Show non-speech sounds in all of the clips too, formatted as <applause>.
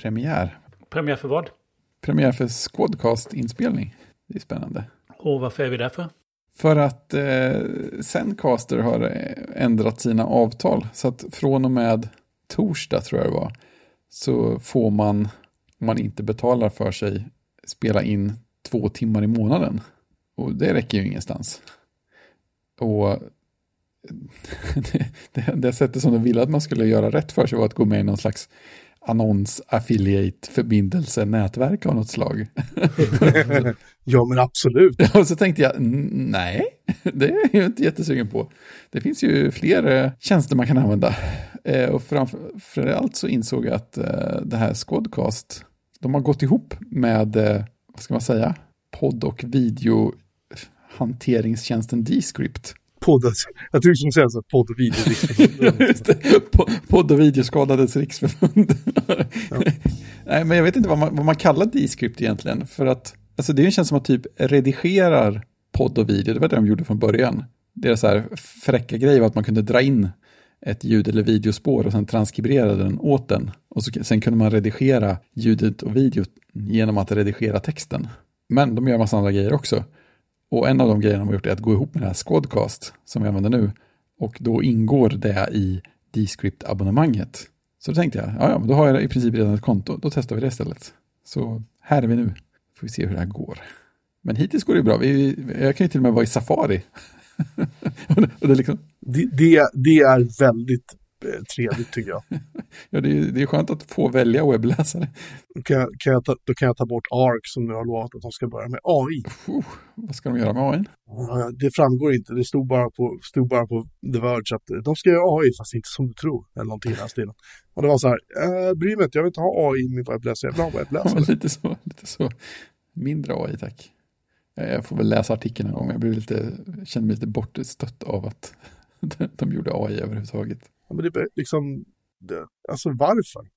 premiär. Premiär för vad? Premiär för Squadcast-inspelning. Det är spännande. Och varför är vi där för? För att eh, Zencaster har eh, ändrat sina avtal. Så att från och med torsdag tror jag det var. Så får man, om man inte betalar för sig, spela in två timmar i månaden. Och det räcker ju ingenstans. Och det, <laughs> det, det sättet som de ville att man skulle göra rätt för sig var att gå med i någon slags annons affiliate förbindelse nätverk av något slag. <laughs> ja men absolut. <laughs> Och så tänkte jag, nej, det är jag inte jättesugen på. Det finns ju fler eh, tjänster man kan använda. Eh, och framför allt så insåg jag att eh, det här Squadcast, de har gått ihop med, vad ska man säga, podd och videohanteringstjänsten Descript podd, jag tror skulle säga så, podd och videoriksförbund. podd och videoskadades riksförbund. ja. <laughs> Nej, men jag vet inte vad man, vad man kallar Descript egentligen. För att, alltså det känns som att typ redigerar podd och video, det var det de gjorde från början. Deras så här fräcka grej var att man kunde dra in ett ljud eller videospår och sen transkribera den åt den. Och så, sen kunde man redigera ljudet och videot genom att redigera texten. Men de gör massa andra grejer också. Och en av de grejerna de har gjort är att gå ihop med den här Squadcast som vi använder nu. Och då ingår det i Descript-abonnemanget. Så då tänkte jag, ja, ja, då har jag i princip redan ett konto, då testar vi det istället. Så här är vi nu, får vi se hur det här går. Men hittills går det bra, vi, jag kan ju till och med vara i Safari. <laughs> och det, liksom... det, det, det är väldigt trevligt tycker jag. <laughs> ja, det är, det är skönt att få välja webbläsare. Då kan, jag, kan jag ta, då kan jag ta bort ARC som nu har lovat att de ska börja med AI. Uh, vad ska de göra med AI? Det framgår inte, det stod bara på, stod bara på The Verge att de ska göra AI fast inte som du tror. Eller någonting i den stilen. Och det var så här, äh, bry mig inte, jag vill inte ha AI i min webbläsare, jag vill ha webbläsare. Ja, lite så, lite så. Mindre AI tack. Jag får väl läsa artikeln en gång, jag blir lite, känner mig lite bortstött av att <laughs> de gjorde AI överhuvudtaget. Ja, men det är liksom, det, alltså varför?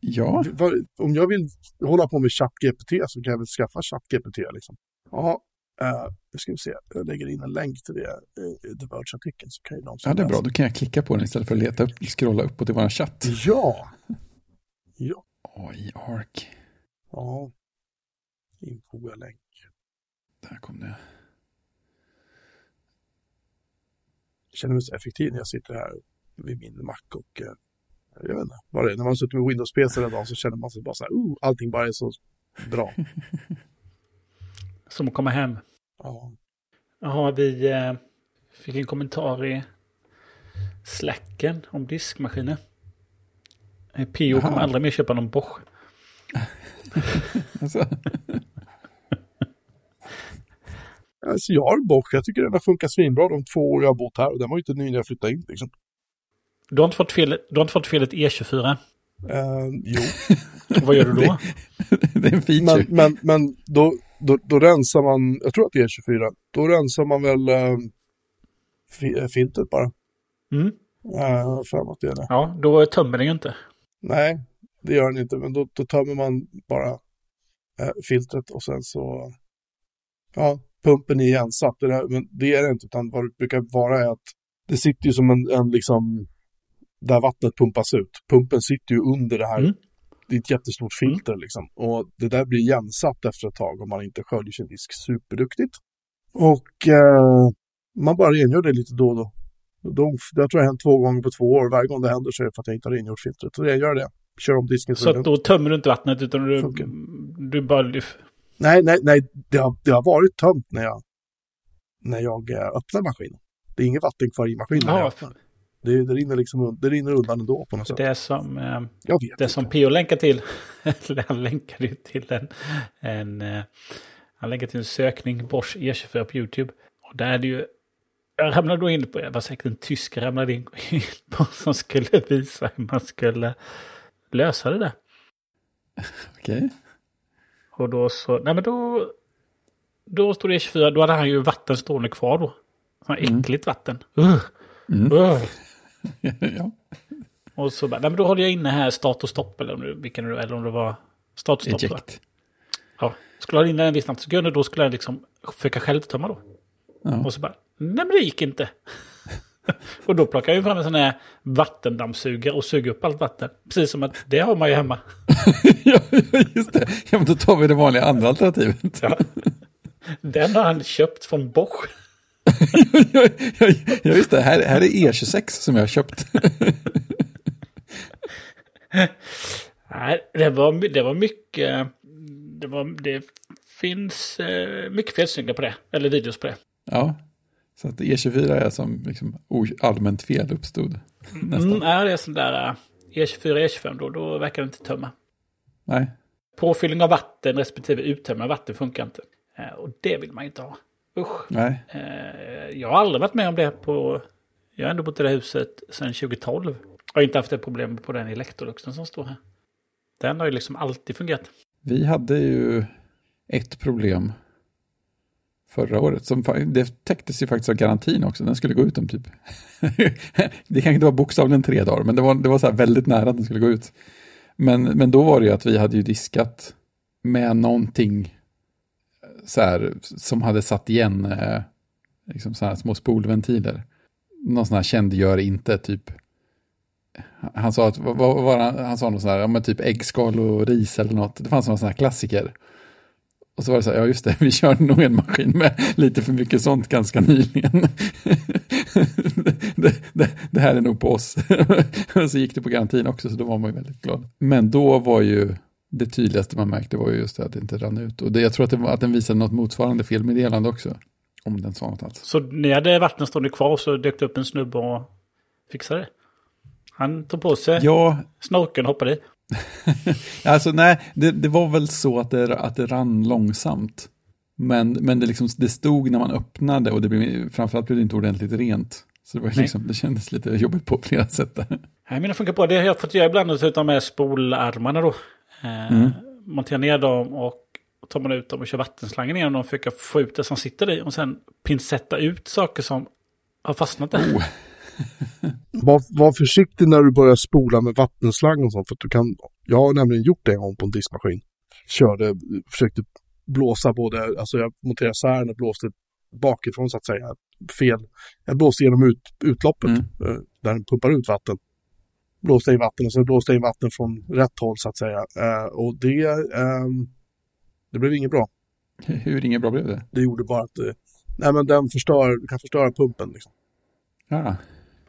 Ja. Var, om jag vill hålla på med ChatGPT så kan jag väl skaffa ChatGPT liksom. Ja, uh, nu ska vi se, jag lägger in en länk till det i The Verge-artikeln så kan ju de Ja, det är bra, då kan jag klicka på den istället för att leta upp, scrolla uppåt i vår chatt. Ja. Ja. AI Arc. Ja. Infoga länk. Där kom det. Jag känner mig så effektiv när jag sitter här vid min Mac och eh, jag vet inte vad det är. När man suttit med Windows-PC hela dagen så känner man sig bara så här, oh, allting bara är så bra. <laughs> Som att komma hem. Ja. Jaha, vi eh, fick en kommentar i Slacken om diskmaskiner. Eh, Pio kommer aldrig mer köpa någon Bosch. <laughs> alltså. alltså jag har Bosch, jag tycker den har funkat svinbra de två år jag har bott här och den var ju inte ny när jag flyttade in. Liksom. Du har inte fått fel, du har inte fått felet E24? Uh, jo. <laughs> vad gör du då? det, <laughs> det är en feature. Men, men, men då, då, då rensar man, jag tror att det är E24, då rensar man väl uh, filtret bara. Mm. Uh, för att det är det. Ja, då tömmer den ju inte. Nej, det gör den inte, men då, då tömmer man bara uh, filtret och sen så, ja, pumpen är igensatt. Det, men det är det inte, utan vad det brukar vara är att det sitter ju som en, en liksom där vattnet pumpas ut. Pumpen sitter ju under det här. Mm. Det är ett jättestort filter mm. liksom. Och det där blir igensatt efter ett tag om man inte sköljer sin disk superduktigt. Och eh, man bara rengör det lite då och då. då. Jag tror det har hänt två gånger på två år. Varje gång det händer så är det för att jag inte har rengjort filtret. Så jag gör det. Kör om disken. Så, så då tömmer du inte vattnet utan du, du bara... Nej, nej, nej. Det har, det har varit tömt när jag, när jag eh, öppnar maskinen. Det är inget vatten kvar i maskinen. Ja, det, det, rinner liksom, det rinner undan ändå på något sätt. Det som, eh, det som P.O. länkar till, <laughs> han länkade ju till en, en eh, han länkar till en sökning, Bosch E24 på YouTube. Och där är det ju, jag ramlade då in på, jag var säkert en tysk ramlade in <laughs> på som skulle visa hur man skulle lösa det där. <laughs> Okej. Okay. Och då så, nej men då, då stod det E24, då hade han ju vatten stående kvar då. Mm. Äckligt vatten. Uh. Mm. Uh. <laughs> ja. Och så bara, nej men då håller jag inne här start och stopp eller, vilken, eller om det var start och stopp. Eject. Ja, skulle ha inne en viss antal sekunder då skulle jag liksom försöka självtömma då. Ja. Och så bara, nej men det gick inte. <laughs> och då plockar jag fram en sån här vattendammsugare och suger upp allt vatten. Precis som att det har man ju hemma. <laughs> ja, just det. Ja, men då tar vi det vanliga andra alternativet. Ja. Den har han köpt från Bosch. Ja, ja, ja, just det. Här, här är E26 som jag har köpt. Nej, det var, det var mycket... Det, var, det finns eh, mycket felsynka på det. Eller videos på det. Ja, så att E24 är som liksom allmänt fel uppstod. Nästan. Mm, är det sån där E24, E25 då, då verkar det inte tömma. Nej. Påfyllning av vatten respektive uttömning av vatten funkar inte. Eh, och det vill man inte ha. Usch. Nej. Eh, jag har aldrig varit med om det på... Jag har ändå bott i det huset sedan 2012. Jag har inte haft ett problem på den Electroluxen som står här. Den har ju liksom alltid fungerat. Vi hade ju ett problem förra året. Som, det täcktes ju faktiskt av garantin också. Den skulle gå ut om typ... <laughs> det kanske inte var bokstavligen tre dagar, men det var, det var så väldigt nära att den skulle gå ut. Men, men då var det ju att vi hade ju diskat med någonting så här, som hade satt igen eh, liksom så här små spolventiler. Någon sån här känd gör inte typ han sa att, vad, vad, han, han sa något sån här, ja men typ äggskal och ris eller något. Det fanns någon sån här klassiker. Och så var det så här, ja just det, <laughs> vi körde nog en maskin med lite för mycket sånt ganska nyligen. <laughs> det, det, det, här är nog på oss. <laughs> och så gick det på garantin också, så då var man ju väldigt glad. Men då var ju det tydligaste man märkte var ju just det att det inte rann ut. Och det, jag tror att, det, att den visade något motsvarande felmeddelande också. Om den sa något alls. Så ni hade vattenståndet kvar så dök det upp en snubbe och fixade det? Han tog på sig ja. snorkeln och hoppade i. <laughs> alltså nej, det, det, var väl så att det, att det rann långsamt. Men, men det, liksom, det stod när man öppnade och det blev, framförallt blev det inte ordentligt rent. Så det, var liksom, det kändes lite jobbigt på flera sätt. Nej, mina funkar på. Det har jag fått göra ibland dessutom med spolarmarna då. Eh, mm. Montera ner dem och tar man ut dem och kör vattenslangen igenom dem för att få ut det som sitter i. Och sen pincetta ut saker som har fastnat där. Oh. <laughs> var, var försiktig när du börjar spola med vattenslang och sånt. För att du kan, jag har nämligen gjort det en gång på en diskmaskin. Körde, försökte blåsa både, alltså jag monterade isär och blåste bakifrån så att säga. Fel. Jag blåste genom ut, utloppet mm. Eh, där den pumpar ut vatten. Blåste i vatten och sen blåste in vatten från rätt håll så att säga. Uh, och det, um, det blev inget bra. <laughs> Hur inget bra blev det? Det gjorde bara att uh, nej, men den förstör, kan förstöra pumpen. Liksom. Ja.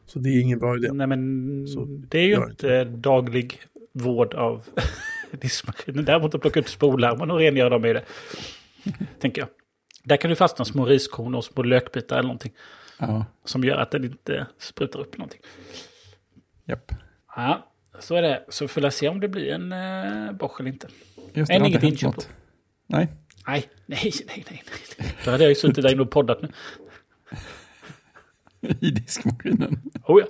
Så det är ingen bra idé. Nej, men så det är ju inte, inte daglig vård av <laughs> diskmaskinen. Däremot att plocka ut spolarmarna och rengöra dem i det. <laughs> tänker jag. Där kan du fastna små riskorn och små lökbitar eller någonting. Ja. Som gör att den inte sprutar upp någonting. Japp. Ja, så är det. Så får jag se om det blir en uh, Bosch eller inte. Just det, Än inget inköp. Nej. Nej, nej, nej, nej. Då hade jag ju suttit där inne och poddat nu. <laughs> I diskmaskinen. Oh ja.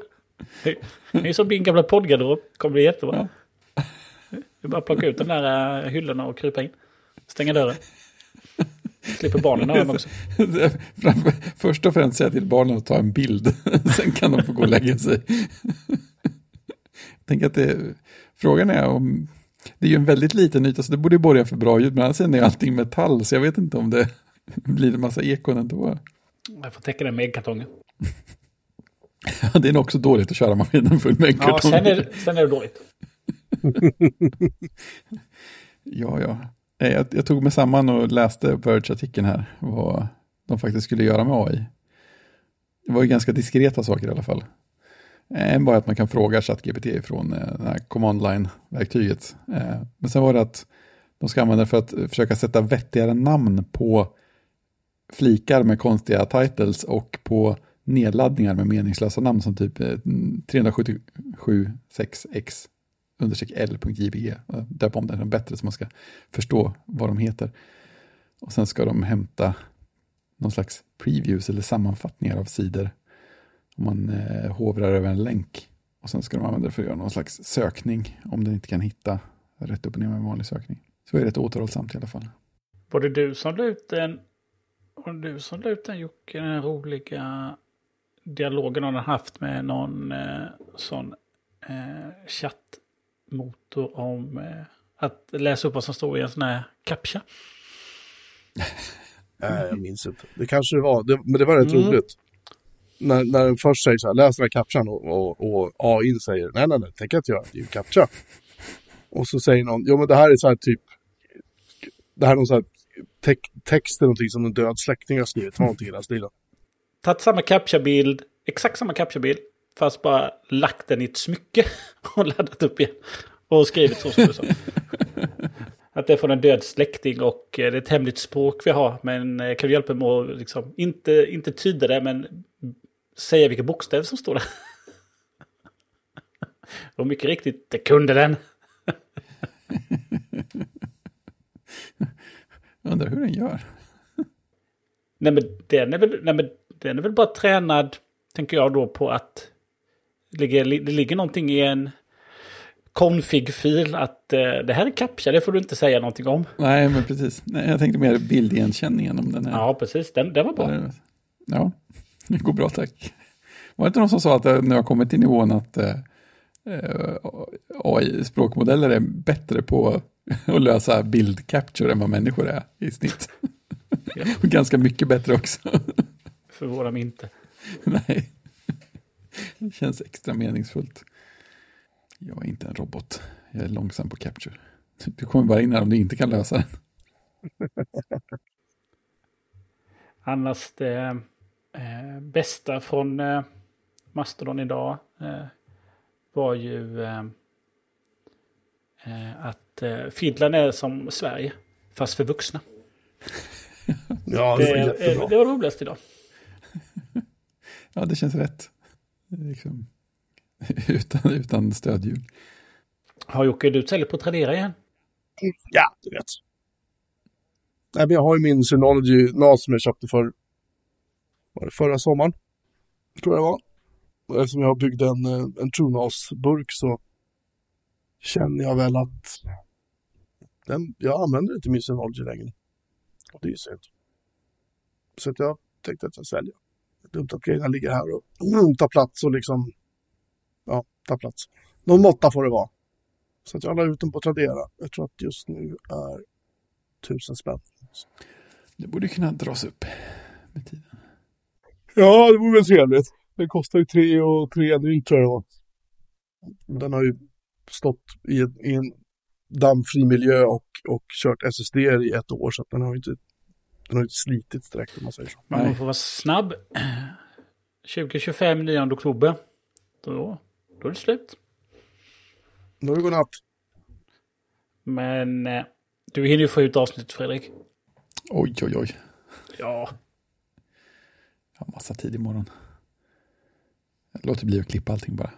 Det är som din gamla poddgarderob. kommer bli jättebra. Ja. Du bara plocka ut de där uh, hyllorna och krypa in. Stänga dörren. Slipper barnen dem också. Först och främst säga till barnen att ta en bild. <laughs> Sen kan de få gå och lägga sig. Tänker att det, frågan är om... Det är ju en väldigt liten yta så det borde borga för bra ljud. Men sen är allting metall så jag vet inte om det <laughs> blir en massa ekon ändå. Jag får täcka den med äggkartonger. <laughs> Ja, det är nog också dåligt att köra maskinen full med äggkartonger. Ja, sen är, sen är det dåligt. <laughs> ja, ja. Jag, jag, tog mig samman och läste Verge-artikeln här. Vad de faktiskt skulle göra med AI. Det var ju ganska diskreta saker i alla fall. Eh, en var att man kan fråga ChatGPT från eh, det här command line-verktyget. Eh, men sen var det att de ska använda det för att försöka sätta vettigare namn på flikar med konstiga titles och på nedladdningar med meningslösa namn som typ 377.6x eh, understreck l.jpg. Eh, Döpa om den bättre så man ska förstå vad de heter. Och sen ska de hämta någon slags previews eller sammanfattningar av sidor. Om man eh, hovrar över en länk. Och sen ska de använda det för att göra någon slags sökning. Om den inte kan hitta rätt upp och ner med en vanlig sökning. Så är det rätt återhållsamt i alla fall. Var det du som la ut den, var det du som la ut den Jocke, den roliga dialogen han har haft med någon eh, sån eh, chattmotor om eh, att läsa upp vad som står i en sån här captcha. <laughs> Nej, jag minns inte. Det kanske det var, det, men det var rätt mm. roligt. När, när den först säger så här, läs den här captchan och, och, och AI säger nej, nej, nej, tänker jag inte göra, det är ju captcha. Och så säger någon, jo men det här är så här typ, det här är någon så här te text eller någonting som en död släkting har skrivit, någonting i den stilen. Tagit samma captcha-bild, exakt samma captcha-bild, fast bara lagt den i ett smycke <laughs> och laddat upp igen. Och skrivit så som du sa. <laughs> Att det är från en död släkting och eh, det är ett hemligt språk vi har. Men eh, kan du hjälpa mig att liksom, inte, inte tyda det, men säga vilka bokstäver som står där? Och mycket riktigt, det kunde den. Undrar hur den gör. Nej men, den är väl, nej men den är väl bara tränad, tänker jag då, på att det ligger, det ligger någonting i en config-fil att eh, det här är captcha, det får du inte säga någonting om. Nej, men precis. Nej, jag tänkte mer bildigenkänningen om den här. Ja, precis. Den, den var bra. Ja, <laughs> det går bra tack. Var det inte någon som sa att det nu har kommit till nivån att eh, eh AI-språkmodeller är bättre på <laughs> att lösa bildcapture än vad människor är i snitt? Ja. <laughs> Ganska mycket bättre också. Förvånar mig inte. Nej, det känns extra meningsfullt. Jag är inte en robot. Jag är långsam på capture. Du kommer bara in här om du inte kan lösa den. Annars det eh, bästa från eh, Mastodon idag eh, var ju eh, eh att eh, Finland är som Sverige, fast för vuxna. <laughs> ja, det, det var jättebra. Det var roligast idag. <laughs> ja, det känns rätt. Liksom, <laughs> utan, utan stödhjul. Har Jocke, du säljer på Tradera igen? Ja, du vet. Nej, men jag har ju min Synology NAS som jag köpte för var det förra sommaren. Tror jag det var. Och eftersom jag byggde en, eh, en TrueNAS-burk så känner jag väl att den, jag använder inte min Synology längre. Och det är ju synd. Så att jag tänkte att jag säljer. Det är dumt att grejerna ligger här och tar plats och liksom ja, tar plats. Någon måtta får det vara. Så att jag la ut den på Tradera. Jag tror att just nu är tusen spänn. Det borde kunna dras upp med tiden. Ja, det vore väl trevligt. Den kostar ju tre och tre drygt tror jag. Den har ju stått i, en, i en dammfri miljö och, och kört SSD i ett år så att den har ju inte, den har inte slitit direkt om man säger så. Man får vara snabb. <clears throat> 2025, 9 oktober. Då då är det slut. Då är det godnatt. Men eh, du hinner ju få ut avsnittet Fredrik. Oj, oj, oj. Ja. Jag har massa tid imorgon. Jag låter bli att klippa allting bara.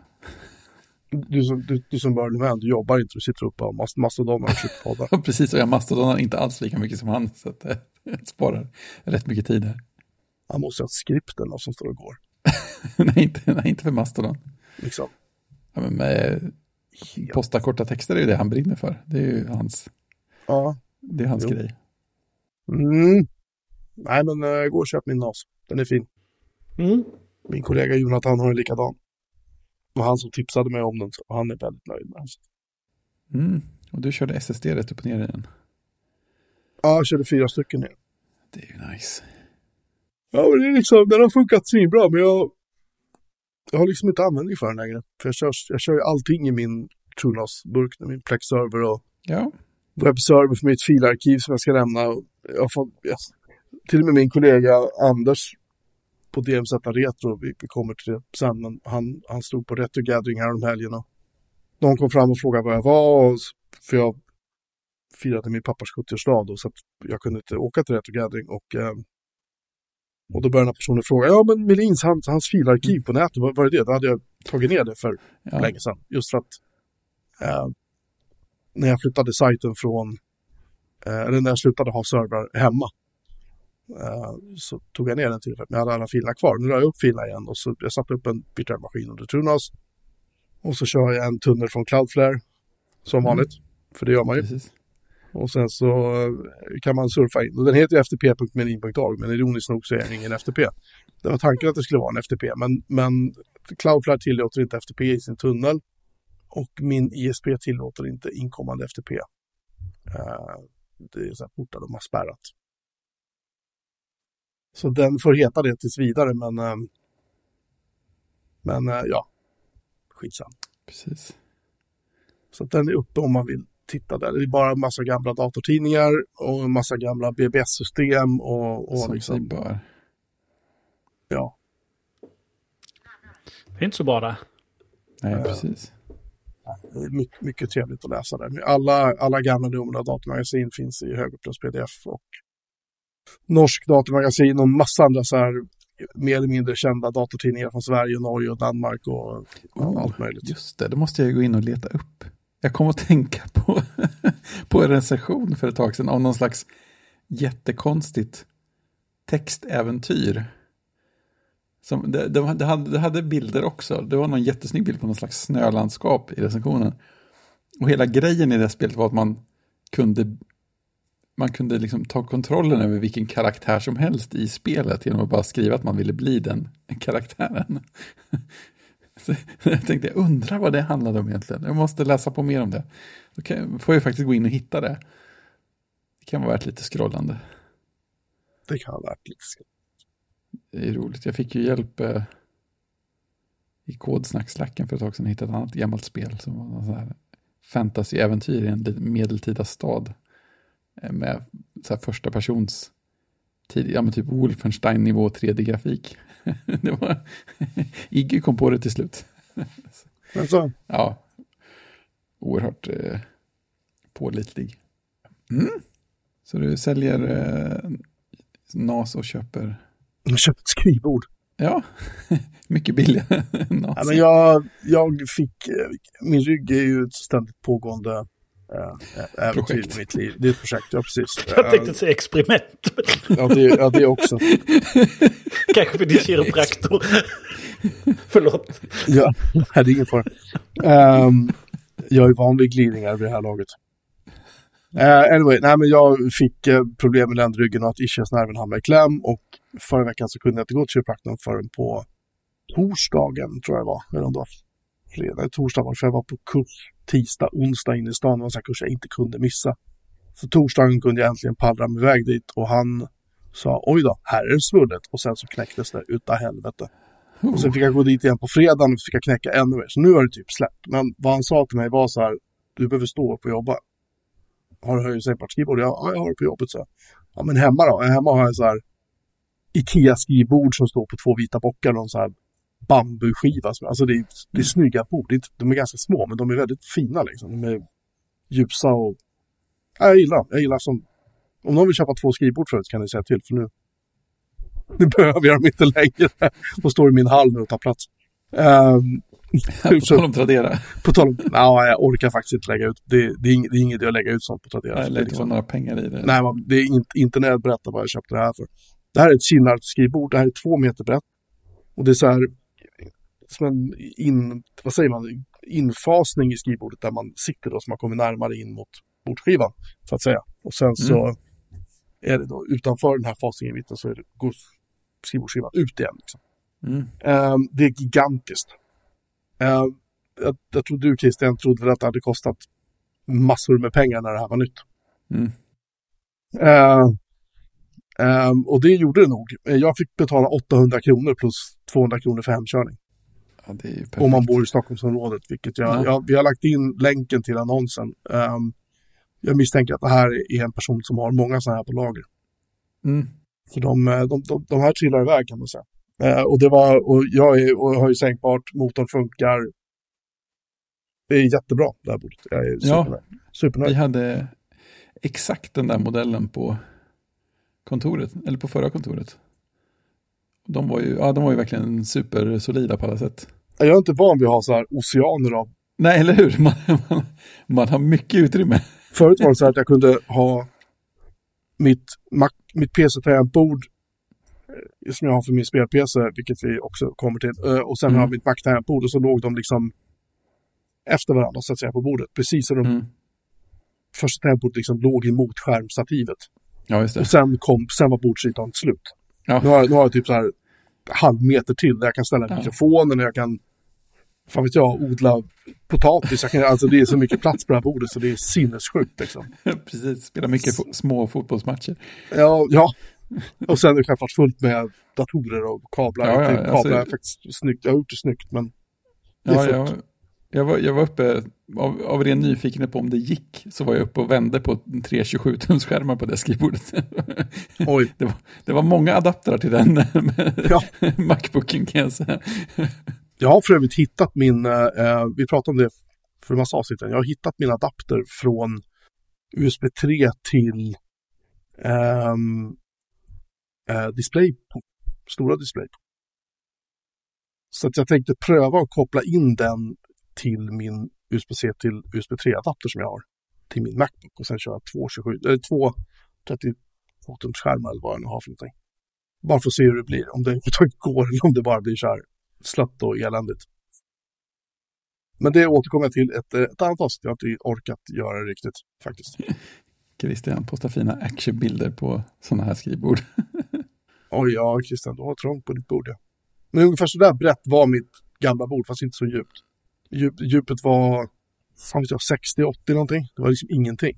Du som, du, du som började med, du jobbar inte, du sitter uppe och har mastodon och poddar. Ja, <laughs> precis, och jag mastodonar inte alls lika mycket som han, så att det eh, sparar rätt mycket tid här. Han måste ha ett skript eller något som står och går. <laughs> nej, inte, nej, inte för mastodon. Liksom. Ja, men med posta korta texter är ju det han brinner för. Det är ju hans, ja. det är hans grej. Mm. Nej, men uh, gå och köp min NAS. Den är fin. Mm. Min kollega Jonathan har en likadan. Och han som tipsade mig om den, och han är väldigt nöjd med den. Mm. Och du körde SSD rätt upp och ner i den? Ja, jag körde fyra stycken ner. Det är ju nice. Ja, men det är liksom, den har funkat svinbra, men jag jag har liksom inte användning för den längre. För jag kör, jag kör ju allting i min TrueNAS-burk, min Plex-server och ja. webbserver för mitt filarkiv som jag ska lämna. Jag får, ja. Till och med min kollega Anders på DMZ Retro, vi, vi kommer till det sen, men han, han stod på Retro Gathering här om helgen och någon kom fram och frågade var jag var, för jag firade min pappas 70-årsdag då, så att jag kunde inte åka till Retro Gathering och eh, och då började den här personen fråga, ja men Melins, hans, hans filarkiv på nätet, vad var det? Då hade jag tagit ner det för ja. länge sedan. Just för att eh, när jag flyttade sajten från, eh, eller när jag slutade ha servrar hemma, så tog jag ner den till att jag hade alla filerna kvar. Nu la jag upp filerna igen och så jag satte upp en virtuell maskin under Trunas. Och så kör jag en tunnel från Cloudflare, som mm. vanligt. För det gör man ju. Precis. Och sen så eh, kan man surfa in. Och den heter ju ftp.menin.org, men ironiskt nog så är den ingen FTP. Det var tanken att det skulle vara en FTP, men, men Cloudflare tillåter inte FTP i sin tunnel. Och min ISP tillåter inte inkommande FTP. Uh, eh, det är så här portar de har spärrat. Så den får heta det tills vidare, men, uh, men uh, ja, skitsam. Precis. Så att den är uppe om man vill titta där. Det är bara en massa gamla datortidningar och en massa gamla BBS-system och, och Som liksom, bör. ja. Det är inte så bara. Nej, precis. Det är mycket, mycket trevligt att läsa där. Alla, alla gamla nummer av datamagasin finns i högupplöst pdf och norsk datamagasin och massa andra så här mer eller mindre kända datortidningar från Sverige, Norge och Danmark och Oh, allt möjligt. Just det, då måste jag gå in och leta upp. Jag kom att tänka på, <laughs> på en recension för ett tag sedan av någon slags jättekonstigt textäventyr. Som, det, det, det, hade, det hade bilder också. Det var någon jättesnygg bild på någon slags snölandskap i recensionen. Och hela grejen i det spelet var att man kunde man kunde liksom ta kontrollen över vilken karaktär som helst i spelet genom att bara skriva att man ville bli den karaktären. <laughs> Så jag tänkte, jag undrar vad det handlade om egentligen. Jag måste läsa på mer om det. Då kan, får jag faktiskt gå in och hitta det. Det kan vara värt lite scrollande. Det kan vara värt lite. Det är roligt. Jag fick ju hjälp eh, i kodsnackslacken för ett tag sedan. Jag hittade ett annat gammalt spel som var någon sån här fantasy-äventyr i en medeltida stad. Eh, med så första persons tid, ja men typ Wolfenstein nivå 3D-grafik. <laughs> det var, <laughs> Iggy kom på det till slut. <laughs> Men så, Ja, oerhört eh, pålitlig. Mm. Så du säljer eh, NAS och köper, jag köpte ett skrivbord. ja, mycket billigare. Ja, men jag, jag fick, eh, min rygg är ju ett ständigt pågående äh, äventyr Projekt. i mitt liv. Det är ett projekt, ja precis. <laughs> Jag tänkte säga experiment. ja, det, ja, det också. <laughs> Kanske för din kiropraktor. <laughs> Förlåt. Ja, det är ingen fara. Ehm, jag är van vid glidningar vid det här laget. Uh, anyway, nej, men jag fick uh, problem med ländryggen och att ischiasnerven hamnade i kläm. Och förra veckan så kunde jag inte gå till kiropraktorn förrän på torsdagen, tror jag det var. Eller om det var fredag, torsdag var för jag var på kurs tisdag, onsdag inne i stan. Det var en sån kurs jag inte kunde missa. Så torsdagen kunde jag äntligen pallra mig iväg dit och han sa oj då, här är det svullet. Och sen så knäcktes det utav helvete. Och sen fick jag gå dit igen på fredagen och så fick jag knäcka ännu mer. Så nu har det typ släppt. Men vad han sa till mig var så här, du behöver stå upp och jobba. Har du höjdsänkbart skrivbord? Ja, jag har det på jobbet, så. jag. Ja, men hemma då? Hemma har jag så här Ikea-skrivbord som står på två vita bockar och en så här bambuskiva. Alltså det är, det är snygga bord. Det är, de är ganska små, men de är väldigt fina liksom. De är ljusa och... Ja, jag gillar. Jag gillar som... Om någon vill köpa två skrivbord förut kan ni säga till, för nu... Nu <laughs> behöver jag dem inte längre. De står i min hall nu och tar plats. Ehm, <laughs> På tal om Tradera. på tal om... Ja, jag orkar faktiskt inte lägga ut. Det, det, är, ing, det är ingen idé att lägga ut sånt på Tradera. Jag Det är liksom- några pengar i det. Nej, man, det är inte, inte när jag berättar vad jag köpte det här för. Det här är ett Kinnarp-skrivbord. Det här är två meter brett. Och det är så här som en in, vad säger man, infasning i skrivbordet där man sitter då så man kommer närmare in mot bordsskivan, så att säga. Och sen så är det då utanför den här fasningen i mitten så är det, går skrivbordsskivan ut igen. Liksom. Mm. Ehm, det är gigantiskt. Ehm, jag, jag tror du Christian trodde väl att det hade kostat massor med pengar när det här var nytt. Mm. Eh, ehm, och det gjorde det nog. Jag fick betala 800 kronor plus 200 kronor för hemkörning. Ja. Om man bor i Stockholmsområdet, vilket jag, Ja. jag, vi har lagt in länken till annonsen. Ehm, jag misstänker att det här är en person som har många sådana här på lager. Mm. För de, eh, de, de, de här trillar iväg kan man säga. Eh, och det var, och jag är, och har ju sänkbart, motorn funkar. Det är jättebra det här bordet. Jag är Ja. supernöjd. supernöjd. Vi hade exakt den där modellen på kontoret, eller på förra kontoret. De var ju, ja, de var ju verkligen supersolida på alla sätt. Jag är inte van vid att ha så här oceaner av Nej, eller hur? Man, man, man har mycket utrymme. Förut var det så här att jag kunde ha mitt, mitt PC-tangentbord eh, som jag har för min spel-PC, vilket vi också kommer till. eh, Och sen Mm. har jag mitt Mac-tangentbord och så låg de liksom efter varandra så att säga på bordet. Precis som de Mm. första tangentbordet liksom låg emot skärmstativet. Ja. Och sen, kom, sen var bordsytan slut. Ja. Nu, har, nu har jag typ så här halv meter till där jag kan ställa Ja. mikrofonen och jag kan, fan vet jag, odla potatis. Jag kan, alltså det är så mycket plats på det här bordet så det är sinnessjukt liksom. <laughs> Precis, spela mycket fo- små fotbollsmatcher. Ja, ja. Och sen är det självklart fullt med datorer och kablar. Ja, ja, Inte alltså- kablar är faktiskt snyggt. Jag har gjort det snyggt, men Det är Ja, fullt. Jag, var, jag var uppe, av, av ren nyfikenhet på om det gick, så var jag uppe och vände på 327-tumsskärmar på det skrivbordet. <laughs> Oj. Det var, det var många adaptrar till den <laughs> ja. Macbooken kan jag säga. Jag har för övrigt hittat min, eh, vi pratade om det för en massa avsnitt jag har hittat min adapter från USB 3 till um, eh, display, stora display. Så att jag tänkte pröva att koppla in den till min USB-C till USB 3-adapter som jag har till min Macbook och sen köra två 27, eller två 32-tums-skärmar eller vad jag nu har för någonting. Bara för att se hur det blir, om det överhuvudtaget går eller om det bara blir så här slött och eländigt. Men det återkommer jag till ett, ett annat avsnitt. Jag har inte orkat göra det riktigt faktiskt. <laughs> Christian postar fina actionbilder på sådana här skrivbord. <laughs> Oj, ja Christian, du har trångt på ditt bord. Ja. Men ungefär så där brett var mitt gamla bord, fast inte så djupt. Djup, djupet var, fan vet jag, 60-80 någonting. Det var liksom ingenting.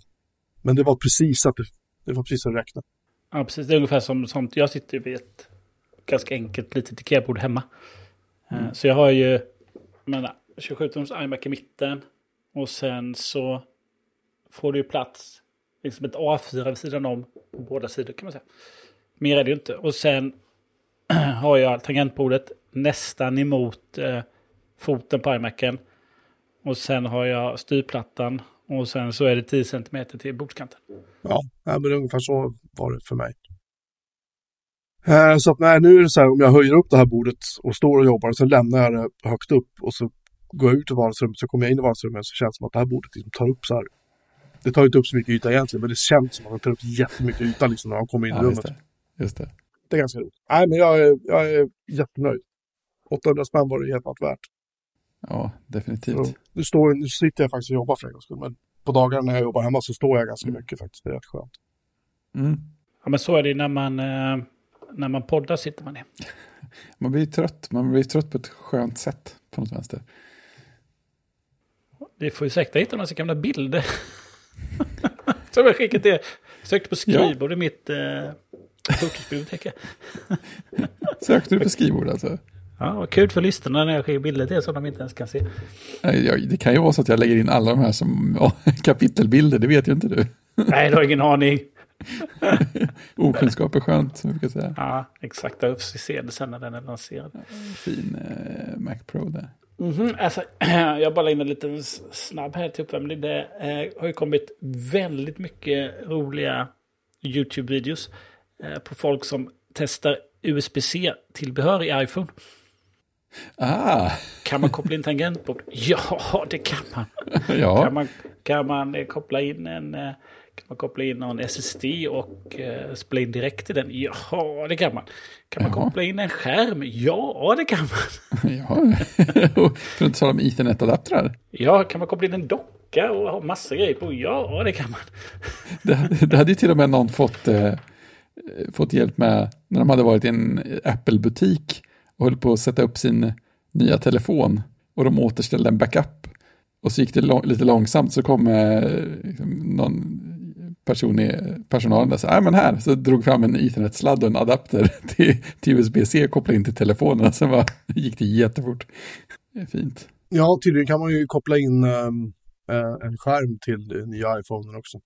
Men det var precis att det, det var precis att räkna. Ja, precis. Det är ungefär som, som jag sitter vid ett ganska enkelt litet Ikea-bord hemma. Eh, mm. Så jag har ju, menar, 27-tums iMac i mitten. Och sen så får du ju plats, liksom ett A4 vid sidan om på båda sidor kan man säga. Mer är det ju inte. Och sen <clears throat> har jag tangentbordet nästan emot eh, foten på iMacen. Och sen har jag styrplattan och sen så är det 10 cm till bordskanten. Ja, men ungefär så var det för mig. Eh, så att nej, nu är det så här om jag höjer upp det här bordet och står och jobbar så lämnar jag det högt upp och så går jag ut i vardagsrummet så kommer jag in i vardagsrummet så känns det som att det här bordet liksom tar upp så här. Det tar inte upp så mycket yta egentligen men det känns som att det tar upp jättemycket yta liksom när man kommer in i rummet. Just det. Just det. det är ganska roligt. Nej men jag är, jag är jättenöjd. 800 spänn var det helt värt. Ja, definitivt. Så, nu, står, nu sitter jag faktiskt och jobbar för en gångs skull. Men på dagarna när jag jobbar hemma så står jag ganska mm. mycket faktiskt. Det är rätt skönt. Mm. Ja, men så är det när man, eh, när man poddar sitter man ner. <laughs> man blir trött. Man blir trött på ett skönt sätt på något vänster. Vi får ju säkert hitta några gamla bilder. <laughs> Som jag skickat till Sökte på skrivbord ja. i mitt eh, fokusbibliotek. <laughs> Sökte du på skrivbord alltså? Ja, vad kul för lyssnarna när jag skickar bilder till som de inte ens kan se. Det kan ju vara så att jag lägger in alla de här som ja, <laughs> kapitelbilder, det vet ju inte du. <laughs> Nej, du har ingen aning. <laughs> Okunskap är skönt, som vi brukar säga. Ja, exakt. Jag får se det sen när den är lanserad. fin eh, Mac Pro där. Mm -hmm. alltså, <clears throat> jag bara in en liten snabb här till uppvärmning. Det eh, har ju kommit väldigt mycket roliga YouTube-videos eh, på folk som testar USB-C-tillbehör i iPhone. Ah. Kan man koppla in tangentbord? Ja, det kan man. ja. Kan man, kan man eh, koppla in en... Eh, kan man koppla in någon SSD och uh, spela in direkt i den? Ja, det kan man. Kan man Jaha. koppla in en skärm? Ja, det kan man. <laughs> ja, <laughs> för att inte tala om Ethernet-adaptrar. Ja, kan man koppla in en docka och ha massa grejer på? Ja, det kan man. det, det hade ju till och med någon fått, eh, fått hjälp med när de hade varit i en Apple-butik och höll på att sätta upp sin nya telefon och de återställde en backup. Och så gick det lång, lite långsamt så kom eh, liksom, någon person i personalen där, så, äh, men här, så drog fram en ethernet-sladd och en adapter <laughs> till, till USB-C, kopplade in till telefonen, sen var, <laughs> gick det jättefort. Det är fint. Ja, tydligen kan man ju koppla in um, en skärm till nya iPhonen också.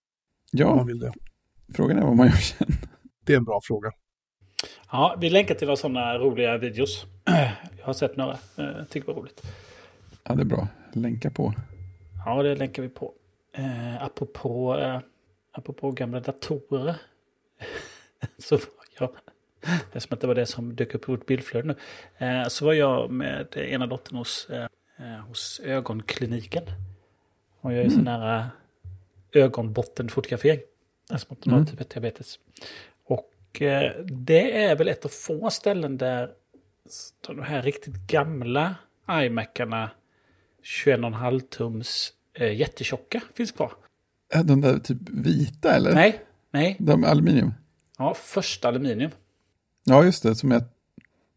Ja, man vill det. frågan är vad man gör sen. Det är en bra fråga. Ja, vi länkar till några sådana roliga videos. Jag har sett några, jag tycker det var roligt. Ja, det är bra. Länka på. Ja, det länkar vi på. Eh, apropå eh, apropå gamla datorer. <laughs> så var jag, eftersom att det var det som dök upp i vårt bildflöde nu, eh, så var jag med ena dottern hos, eh, hos ögonkliniken. Och jag är mm. sån här eh, ögonbottenfotografering. Eftersom att hon har mm. typ diabetes. Och det är väl ett av få ställen där de här riktigt gamla iMacarna 21,5 tums jättetjocka finns kvar. Är de där typ vita eller? Nej, nej. De aluminium? Ja, första aluminium. Ja, just det. Som, är,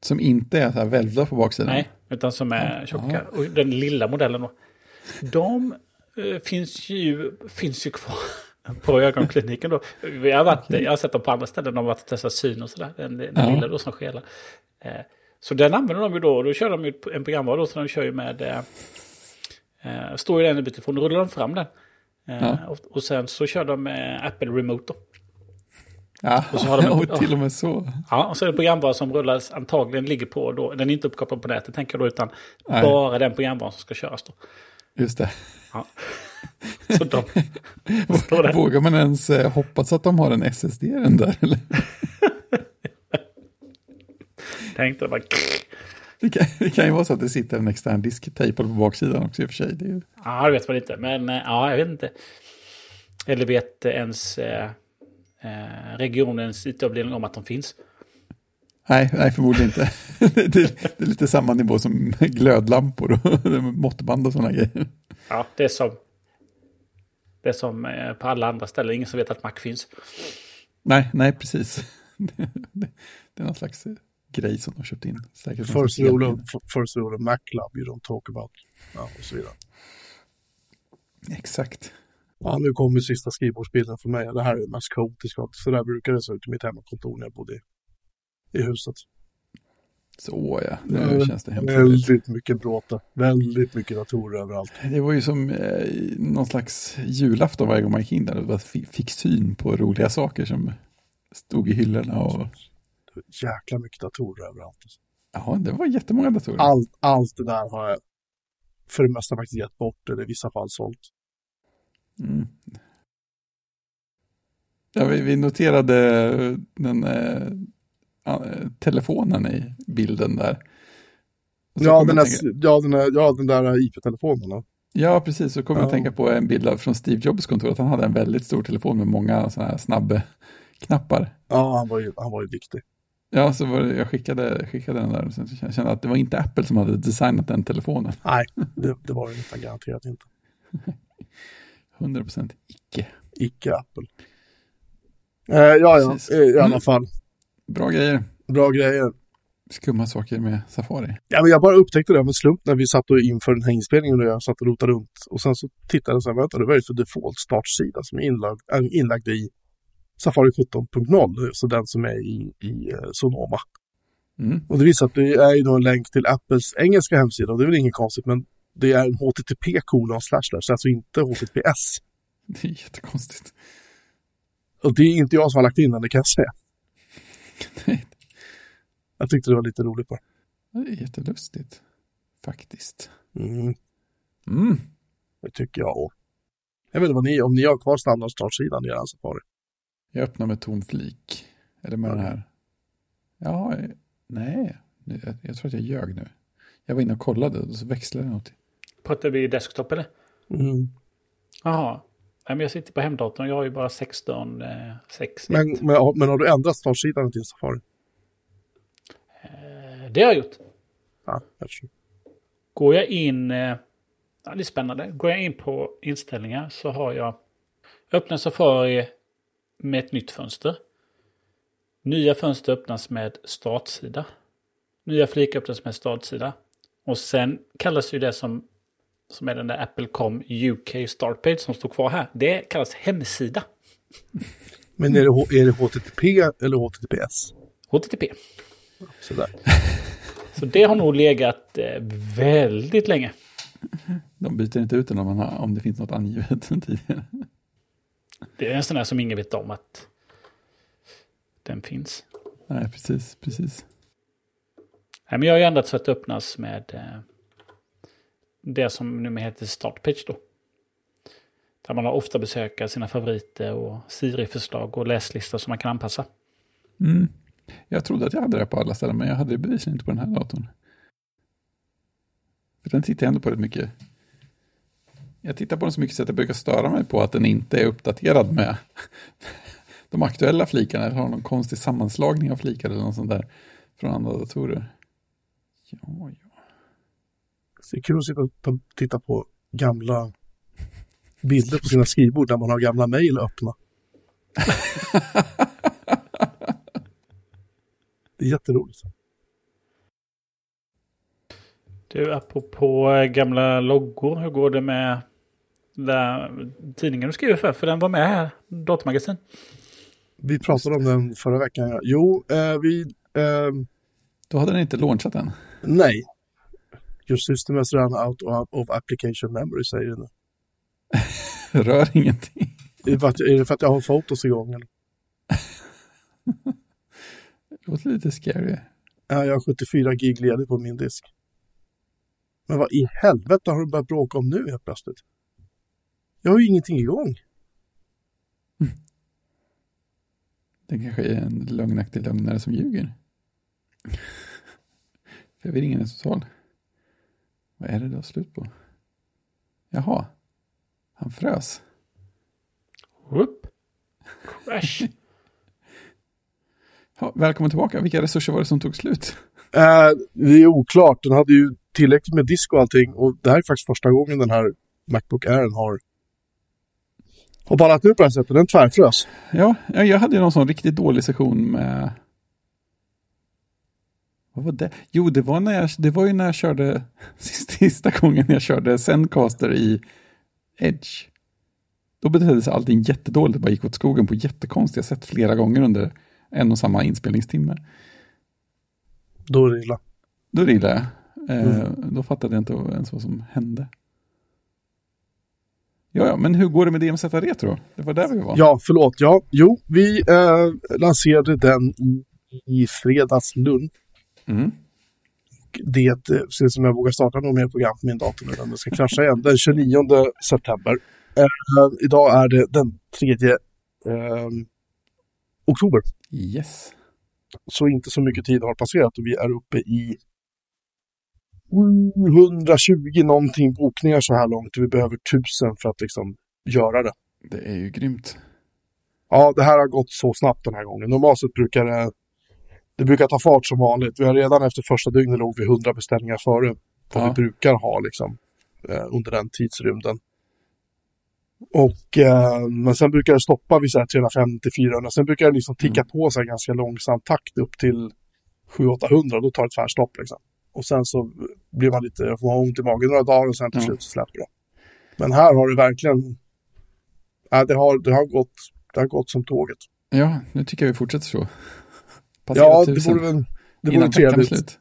som inte är så här välvda på baksidan. Nej, utan som är tjocka. Och den lilla modellen då. De eh, finns, ju, finns ju kvar på ögonkliniken då. Vi har varit, okay. Jag har sett dem på andra ställen. De har varit och testat syn och sådär. Den, den ja. lilla då som skelar. Eh, så den använder de ju då. Och då kör de ju en programvara då. Så de kör ju med... Eh, Eh, står ju den utifrån, rullar de fram den. Eh, ja. och, och, sen så kör de med Apple Remote då. Ja, och, så har de en, <laughs> och till och med så. Ja, och så är det en programvara som rullas, antagligen ligger på då, den är inte uppkopplad på nätet tänker jag då, utan Nej. bara den programvaran som ska köras då. Just det. Ja. <laughs> <laughs> Så de, Vågar man ens eh, hoppas att de har en SSD den där eller? <laughs> Tänkte bara... Det kan, det kan ju vara så att det sitter en extern disktejpad på baksidan också i och för sig. Det ju... Ja, det vet man inte. Men eh, ja, jag vet inte. Eller vet ens eh, eh regionens IT-avdelning om att de finns? Nej, nej förmodligen inte. <laughs> det, det, är lite samma nivå som glödlampor och måttband och sådana grejer. Ja, det är som, det är som eh, på alla andra ställen. Ingen som vet att Mac finns. Nej, nej precis. <laughs> Det, är någon slags grej som de köpt in. Säkert first, rule of, first rule of Mac Club, you don't talk about. Ja, och så vidare. Exakt. Ja, nu kommer sista skrivbordsbilden för mig. Det här är mest kaotiska. Så där brukar det se ut i mitt hemmakontor när jag bodde i, i huset. Så ja, nu mm, känns det hemskt. Väldigt mycket bråte, väldigt mycket datorer överallt. Det var ju som eh, någon slags julafton varje gång man gick in där. och fick syn på roliga saker som stod i hyllorna. Och... Jäkla mycket datorer överallt. Ja, det var jättemånga datorer. Allt, allt det där har jag för det mesta faktiskt gett bort eller i vissa fall sålt. Mm. Ja, vi, vi noterade den eh, telefonen i bilden där. Ja, den, tänka... ja, den, ja, den där IP-telefonen. Ja, precis. Så kommer ja. jag tänka på en bild från Steve Jobs kontor, att han hade en väldigt stor telefon med många sådana här snabbknappar. Ja, han var ju, han var ju viktig. Ja, så var det, jag skickade, skickade den där och sen kände att det var inte Apple som hade designat den telefonen. Nej, det, det var det nästan garanterat inte. <laughs> 100% icke. Icke Apple. Eh, ja, ja, Precis. i alla mm. fall. Bra grejer. Bra grejer. Skumma saker med Safari. Ja, men jag bara upptäckte det med slump när vi satt och inför den här inspelningen och jag satt och rotade runt. Och sen så tittade jag så här, vänta, vad är det för default startsida som är inlagd, är inlagd i Safari 17.0, så den som är i, i uh, Sonoma. Mm. Och det visar att det är ju då en länk till Apples engelska hemsida och det är väl inget konstigt, men det är en HTTP kolon slash så alltså inte HTTPS. <laughs> Det är jättekonstigt. Och det är inte jag som har lagt in den, det kan jag säga. <laughs> Jag tyckte det var lite roligt bara. Det är jättelustigt. Faktiskt. Mm. Mm. Det tycker jag också. Jag vet inte vad ni, om ni har kvar standardstartsidan i er Safari. Jag öppnar med tom flik. Eller med ja. den här. Ja, nej. Jag, jag, tror att jag ljög nu. Jag var inne och kollade och så växlade det något. Pratar vi desktop eller? Mm. Jaha. Nej, men jag sitter på hemdatorn. Jag har ju bara 16, eh, 6. Men, men, men har du ändrat startsidan till Safari? Eh, det har jag gjort. Ja, förstår. Går jag in, eh, ja, det är spännande. Går jag in på inställningar så har jag öppna Safari med ett nytt fönster. Nya fönster öppnas med startsida. Nya flikar öppnas med startsida. Och sen kallas ju det som som är den där Apple.com UK Startpage som står kvar här. Det kallas hemsida. Men är det, är det HTTP eller HTTPS? HTTP. Sådär. <laughs> Så det har nog legat eh, väldigt länge. De byter inte ut den om, man har, om det finns något angivet <laughs> tidigare. Det är en sån där som ingen vet om att den finns. Nej, precis, precis. Nej, men jag har ju ändrat så att det öppnas med eh, det som numera heter Startpage då. Där man har ofta besökare, sina favoriter och Siri-förslag och läslistor som man kan anpassa. Mm. Jag trodde att jag hade det på alla ställen, men jag hade det bevisligen inte på den här datorn. För den tittar jag ändå på rätt mycket. Jag tittar på den så mycket så att jag brukar störa mig på att den inte är uppdaterad med <laughs> de aktuella flikarna. Eller har någon konstig sammanslagning av flikar eller något sånt där från andra datorer. Ja, ja. Det är kul att sitta och titta på gamla bilder på sina skrivbord där man har gamla mejl öppna. <laughs> det är jätteroligt. Du, apropå eh, gamla loggor, hur går det med där tidningen du skriver för? För den var med här, Datamagasin. Vi pratade om den förra veckan. Jo, eh, vi... Eh, Då hade den inte launchat än? Nej, Your system has run out of application memory, säger det nu. <laughs> Rör ingenting. Är det, för att, är det för att jag har fotos igång? Eller? <laughs> det låter lite scary. Ja, jag har 74 gig ledig på min disk. Men vad i helvete har du börjat bråka om nu helt plötsligt? Jag har ju ingenting igång. <laughs> Det kanske är en lögnaktig lögnare som ljuger. Förvirringen är total. Vad är det du har slut på? Jaha, han frös. Whoop. Crash. <laughs> ja, välkommen tillbaka. Vilka resurser var det som tog slut? Uh, det är oklart. Den hade ju tillräckligt med disk och allting. Och det här är faktiskt första gången den här Macbook Air har har ballat ur på det här sättet. Den tvärfrös. Ja, jag hade ju någon sån riktigt dålig session med... Vad var det? Jo, det var, när jag, det var ju när jag körde <laughs> sista gången jag körde Zencaster i Edge. Då betedde sig allting jättedåligt, det bara gick åt skogen på jättekonstiga sätt flera gånger under en och samma inspelningstimme. Då är det illa. Då är det illa, eh, mm. Då fattade jag inte ens vad som hände. Ja, ja, men hur går det med DMZ Retro? Det var där vi var. Ja, förlåt. Ja, jo, vi eh, lanserade den i, i fredags lunch. Mm. Det ser ut som jag vågar starta något mer program på min dator nu, den ska krascha igen. Den 29 september. Eh, idag är det den 3 eh, oktober. Yes. Så inte så mycket tid har passerat och vi är uppe i 120 någonting bokningar så här långt. Vi behöver tusen för att liksom göra det. Det är ju grymt. Ja, det här har gått så snabbt den här gången. Normalt sett brukar det, det brukar ta fart som vanligt. Vi har redan efter första dygnet låg vi 100 beställningar före vad ja. vi brukar ha liksom, eh, under den tidsrymden. Och, eh, men sen brukar det stoppa vid 350-400. Sen brukar det liksom ticka mm. på sig ganska långsam takt upp till 700-800. Då tar det tvärstopp. Liksom. Och sen så blir man lite, får man ont i magen några dagar och sen till slut så släpper det. Men här har det verkligen, ja, det, har, det, har gått, det har gått som tåget. Ja, nu tycker jag vi fortsätter så. Passera ja, det vore väl det vore trevligt.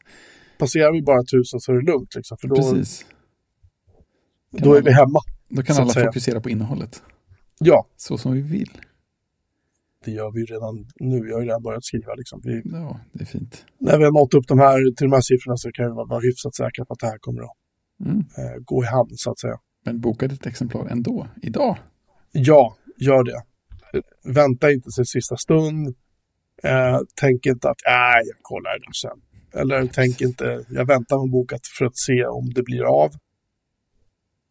Passerar vi bara tusen så är det lugnt. Liksom, för då, Precis. Då är vi hemma. Då kan alla fokusera på innehållet. Ja. Så som vi vill det gör vi redan nu. Jag har ju redan börjat skriva. Liksom. Vi, ja, det är fint. När vi har nått upp de här, till de här siffrorna så kan vi vara hyfsat säkra på att det här kommer att mm. eh, gå i hamn så att säga. Men boka ett exemplar ändå, idag? Ja, gör det. Vänta inte till sista stund. Eh, tänk inte att äh, jag kollar det där sen. Eller tänk inte, jag väntar med bokat för att se om det blir av.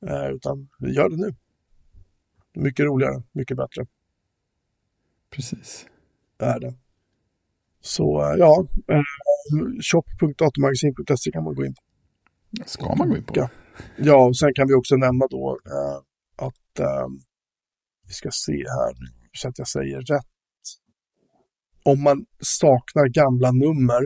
Eh, utan gör det nu. Mycket roligare, mycket bättre. Precis. Är det. Så eh, ja, eh, kan man gå in på. Ska man gå in på? Ja, och sen kan vi också nämna då eh, att eh, vi ska se här så att jag säger rätt. Om man saknar gamla nummer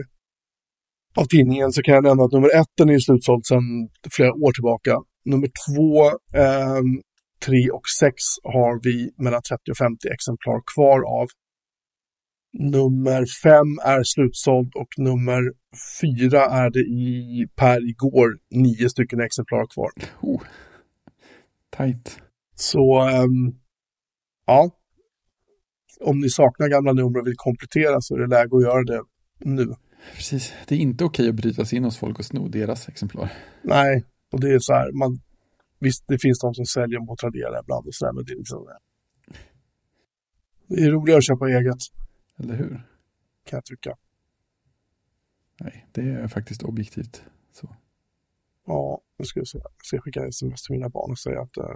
av tidningen så kan jag nämna att nummer ett den är slutsåld sedan flera år tillbaka. Nummer två, eh, 3 och 6 har vi mellan 30 och 50 exemplar kvar av. Nummer 5 är slutsåld och nummer 4 är det i per igår nio stycken exemplar kvar. Oh. Tight. Så um, ja, om ni saknar gamla nummer och vill komplettera så är det läge att göra det nu. Precis, det är inte okej att bryta sig in hos folk och sno deras exemplar. Nej, och det är så här, man, Visst, det finns de som säljer på Tradera ibland och sådär, men det är liksom... Det är roligare att köpa eget. Eller hur? Kan jag tycka. Nej, det är faktiskt objektivt så. Ja, nu ska jag, se. jag ska skicka sms till mina barn och säga att... Äh,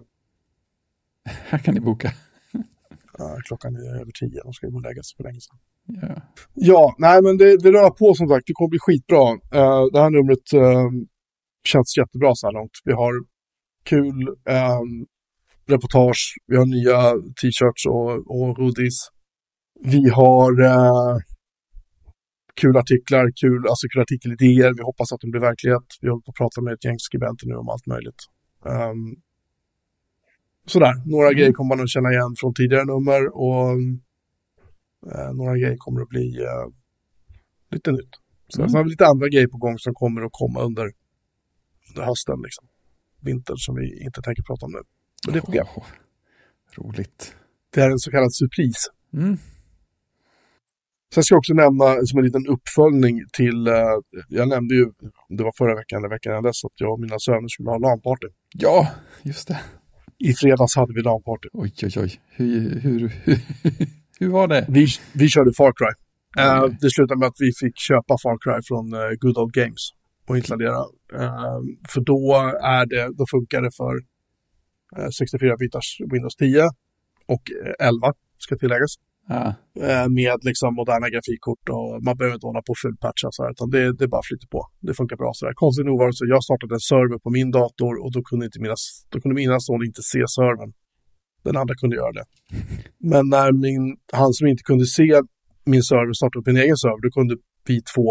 <laughs> Här kan ni boka. Klockan är över tio, de ska gå och lägga sig för länge sedan. Ja, ja nej men det, det rör på som sagt, det kommer bli skitbra. Uh, det här numret uh, känns jättebra så här långt. Vi har kul eh, reportage. Vi har nya t-shirts och, och hoodies. Vi har eh, kul artiklar, kul, alltså kul artikelidéer. Vi hoppas att de blir verklighet. Vi håller på att prata med ett gäng skribenter nu om allt möjligt. Um, sådär, några mm. grejer kommer man att känna igen från tidigare nummer och uh, några grejer kommer att bli uh, lite nytt. Så, mm. har vi lite andra grejer på gång som kommer att komma under hösten, liksom. Vintern som vi inte tänker prata om nu. Men det är på G. Åh, roligt. Det är en så kallad surpris. Mm. Sen ska jag också nämna som en liten uppföljning till, eh, jag nämnde ju, det var förra veckan eller veckan innan dess, att jag och mina söner skulle ha LAN-party. Ja, just det. I fredags hade vi LAN-party. Oj, oj, oj. Hur, hur, hur, <laughs> hur var det? Vi, vi körde Far Cry. Oj. det slutade med att vi fick köpa Far Cry från eh, Good Old Games och installera. Eh, för då, är det, då funkar det för eh, 64-bitars Windows 10 och eh, 11 ska tilläggas. Ah, Eh, med liksom moderna grafikkort och man behöver inte hålla på fullpatcha så här, utan det, det bara flyter på. Det funkar bra så där. Konstigt nog var det så, jag startade en server på min dator och då kunde, inte mina, då kunde mina son inte se servern. Den andra kunde göra det. <laughs> Men när min, han som inte kunde se min server startade upp en egen server, då kunde vi två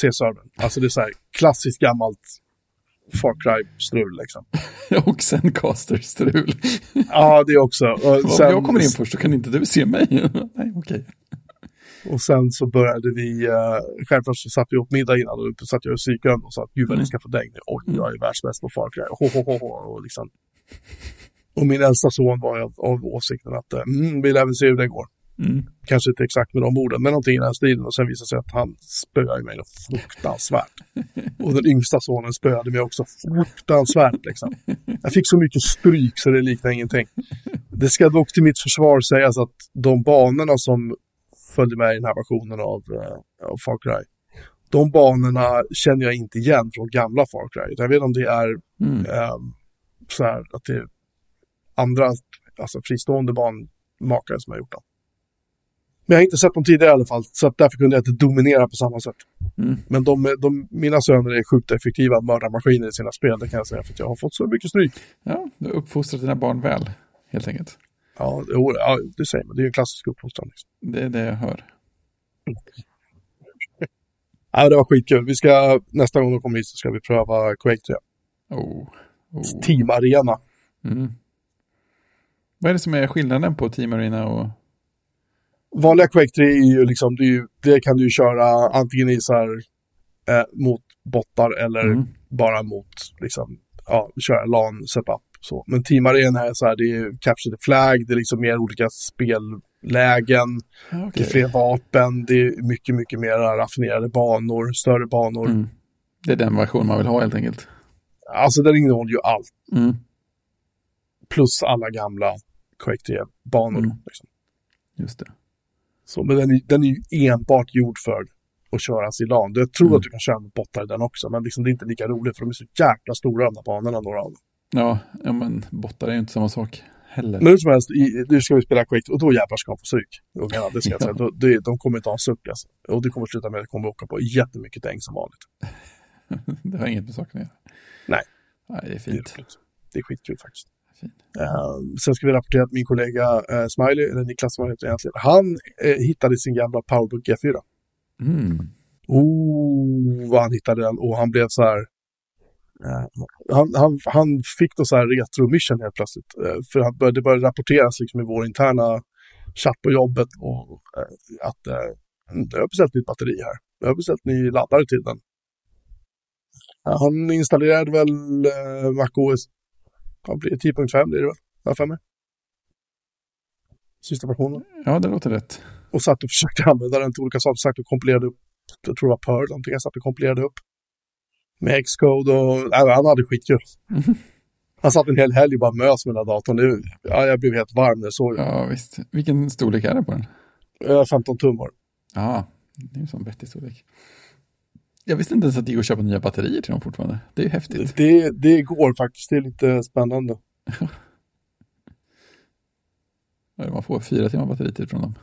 se servern. Alltså det är så här klassiskt gammalt Far Cry-strul liksom. <laughs> och sen caster-strul. Ja, det också. Och Om jag kommer in först så kan inte du se mig. <laughs> Nej, okej. Och sen så började vi, uh, självklart så satt vi upp middag innan och då satt jag och psykade och sa att gud vad ni ska få däng nu. Oj, jag är världsbäst på Far Cry. Ho, ho, ho, ho. Och, liksom. och min äldsta son var av, av åsikten att uh, mm, vi lär väl se hur det går. Mm. Kanske inte exakt med de orden, men någonting i den här stilen. Och sen visade det sig att han spöade mig något fruktansvärt. <laughs> Och den yngsta sonen spöade mig också fruktansvärt. Liksom. Jag fick så mycket stryk så det liknar ingenting. Det ska dock till mitt försvar sägas att de banorna som följde med i den här versionen av, uh, av Far Cry, de banorna känner jag inte igen från gamla Far Cry. Jag vet inte om det är Mm. um, så här att det är andra, alltså fristående banmakare som har gjort dem. Men jag har inte sett dem tidigare i alla fall, så att därför kunde jag inte dominera på samma sätt. Mm. Men de, de, mina söner är sjukt effektiva mördarmaskiner i sina spel, det kan jag säga, för att jag har fått så mycket stryk. Ja, du har uppfostrat dina barn väl, helt enkelt. Ja, jo, ja det säger man. Det är en klassisk uppfostran. Liksom. Det är det jag hör. <laughs> Ja, det var skitkul. Vi ska, nästa gång de kommer hit så ska vi pröva Quake 3. Oh. Oh. Team Arena. Mm. Vad är det som är skillnaden på Team Arena och... Vanliga Quake 3 är ju liksom, det, ju, det kan du ju köra antingen i så här, eh, mot bottar eller Mm. bara mot, liksom, ja, köra LAN setup. Så. Men Team Arena är så här, det är Capture the Flag, det är liksom mer olika spellägen, Ja, det okej. är fler vapen, det är mycket, mycket mer raffinerade banor, större banor. Mm. Det är den version man vill ha helt enkelt. Alltså den innehåller ju allt, Mm. plus alla gamla Quake 3-banor. Mm. Liksom. Just det. Så, men den är, den är ju enbart gjord för att köras i LAN. Jag tror Mm. att du kan köra med bottar i den också, men liksom, det är inte lika roligt för de är så jäkla stora de där banorna, några av dem. Ja, ja, men bottar är ju inte samma sak heller. Men hur som helst, i, nu ska vi spela Quake och då jävlar ska de få stryk. Ungarna, det ska jag Ja. säga. Det, de kommer inte ha en suck alltså. Och det kommer sluta med att de kommer åka på jättemycket däng som vanligt. <laughs> det har inget med saken att göra. Nej. Nej, det är Det är, fint. det är skitkul faktiskt. Fint. Eh, sen ska vi rapportera att min kollega uh, Smiley, eller Niklas som han heter egentligen, han eh, hittade sin gamla Powerbook G4. Mm. Oh, vad han hittade den och han blev så här. eh, han, han, han fick då så här retro-mission helt plötsligt. Eh, för han började, det började rapporteras liksom i vår interna chatt på jobbet och eh, att eh, jag har beställt nytt batteri här. Jag har beställt ny laddare till den. Han installerade väl eh, MacOS, vad blir det, 10.5 blir det väl? Jag för mig. Sista versionen. Ja, det låter rätt. Och satt och försökte använda den till olika saker. Satt och kompilerade upp, jag tror det var Perl, någonting jag satt och kompilerade upp. Med Xcode och, nej, han hade skitkul. Mhm. Han satt en hel helg och bara mös med den där datorn. Det, ja, jag blev helt varm när jag såg den. Ja, visst. Vilken storlek är det på den? Ja. 15 tummar. Ja, det är en sån vettig storlek. Jag visste inte ens att det gick att köpa nya batterier till dem fortfarande. Det är ju häftigt. Det, det går faktiskt, det är lite spännande. <laughs> Man får fyra timmar batteritid från dem.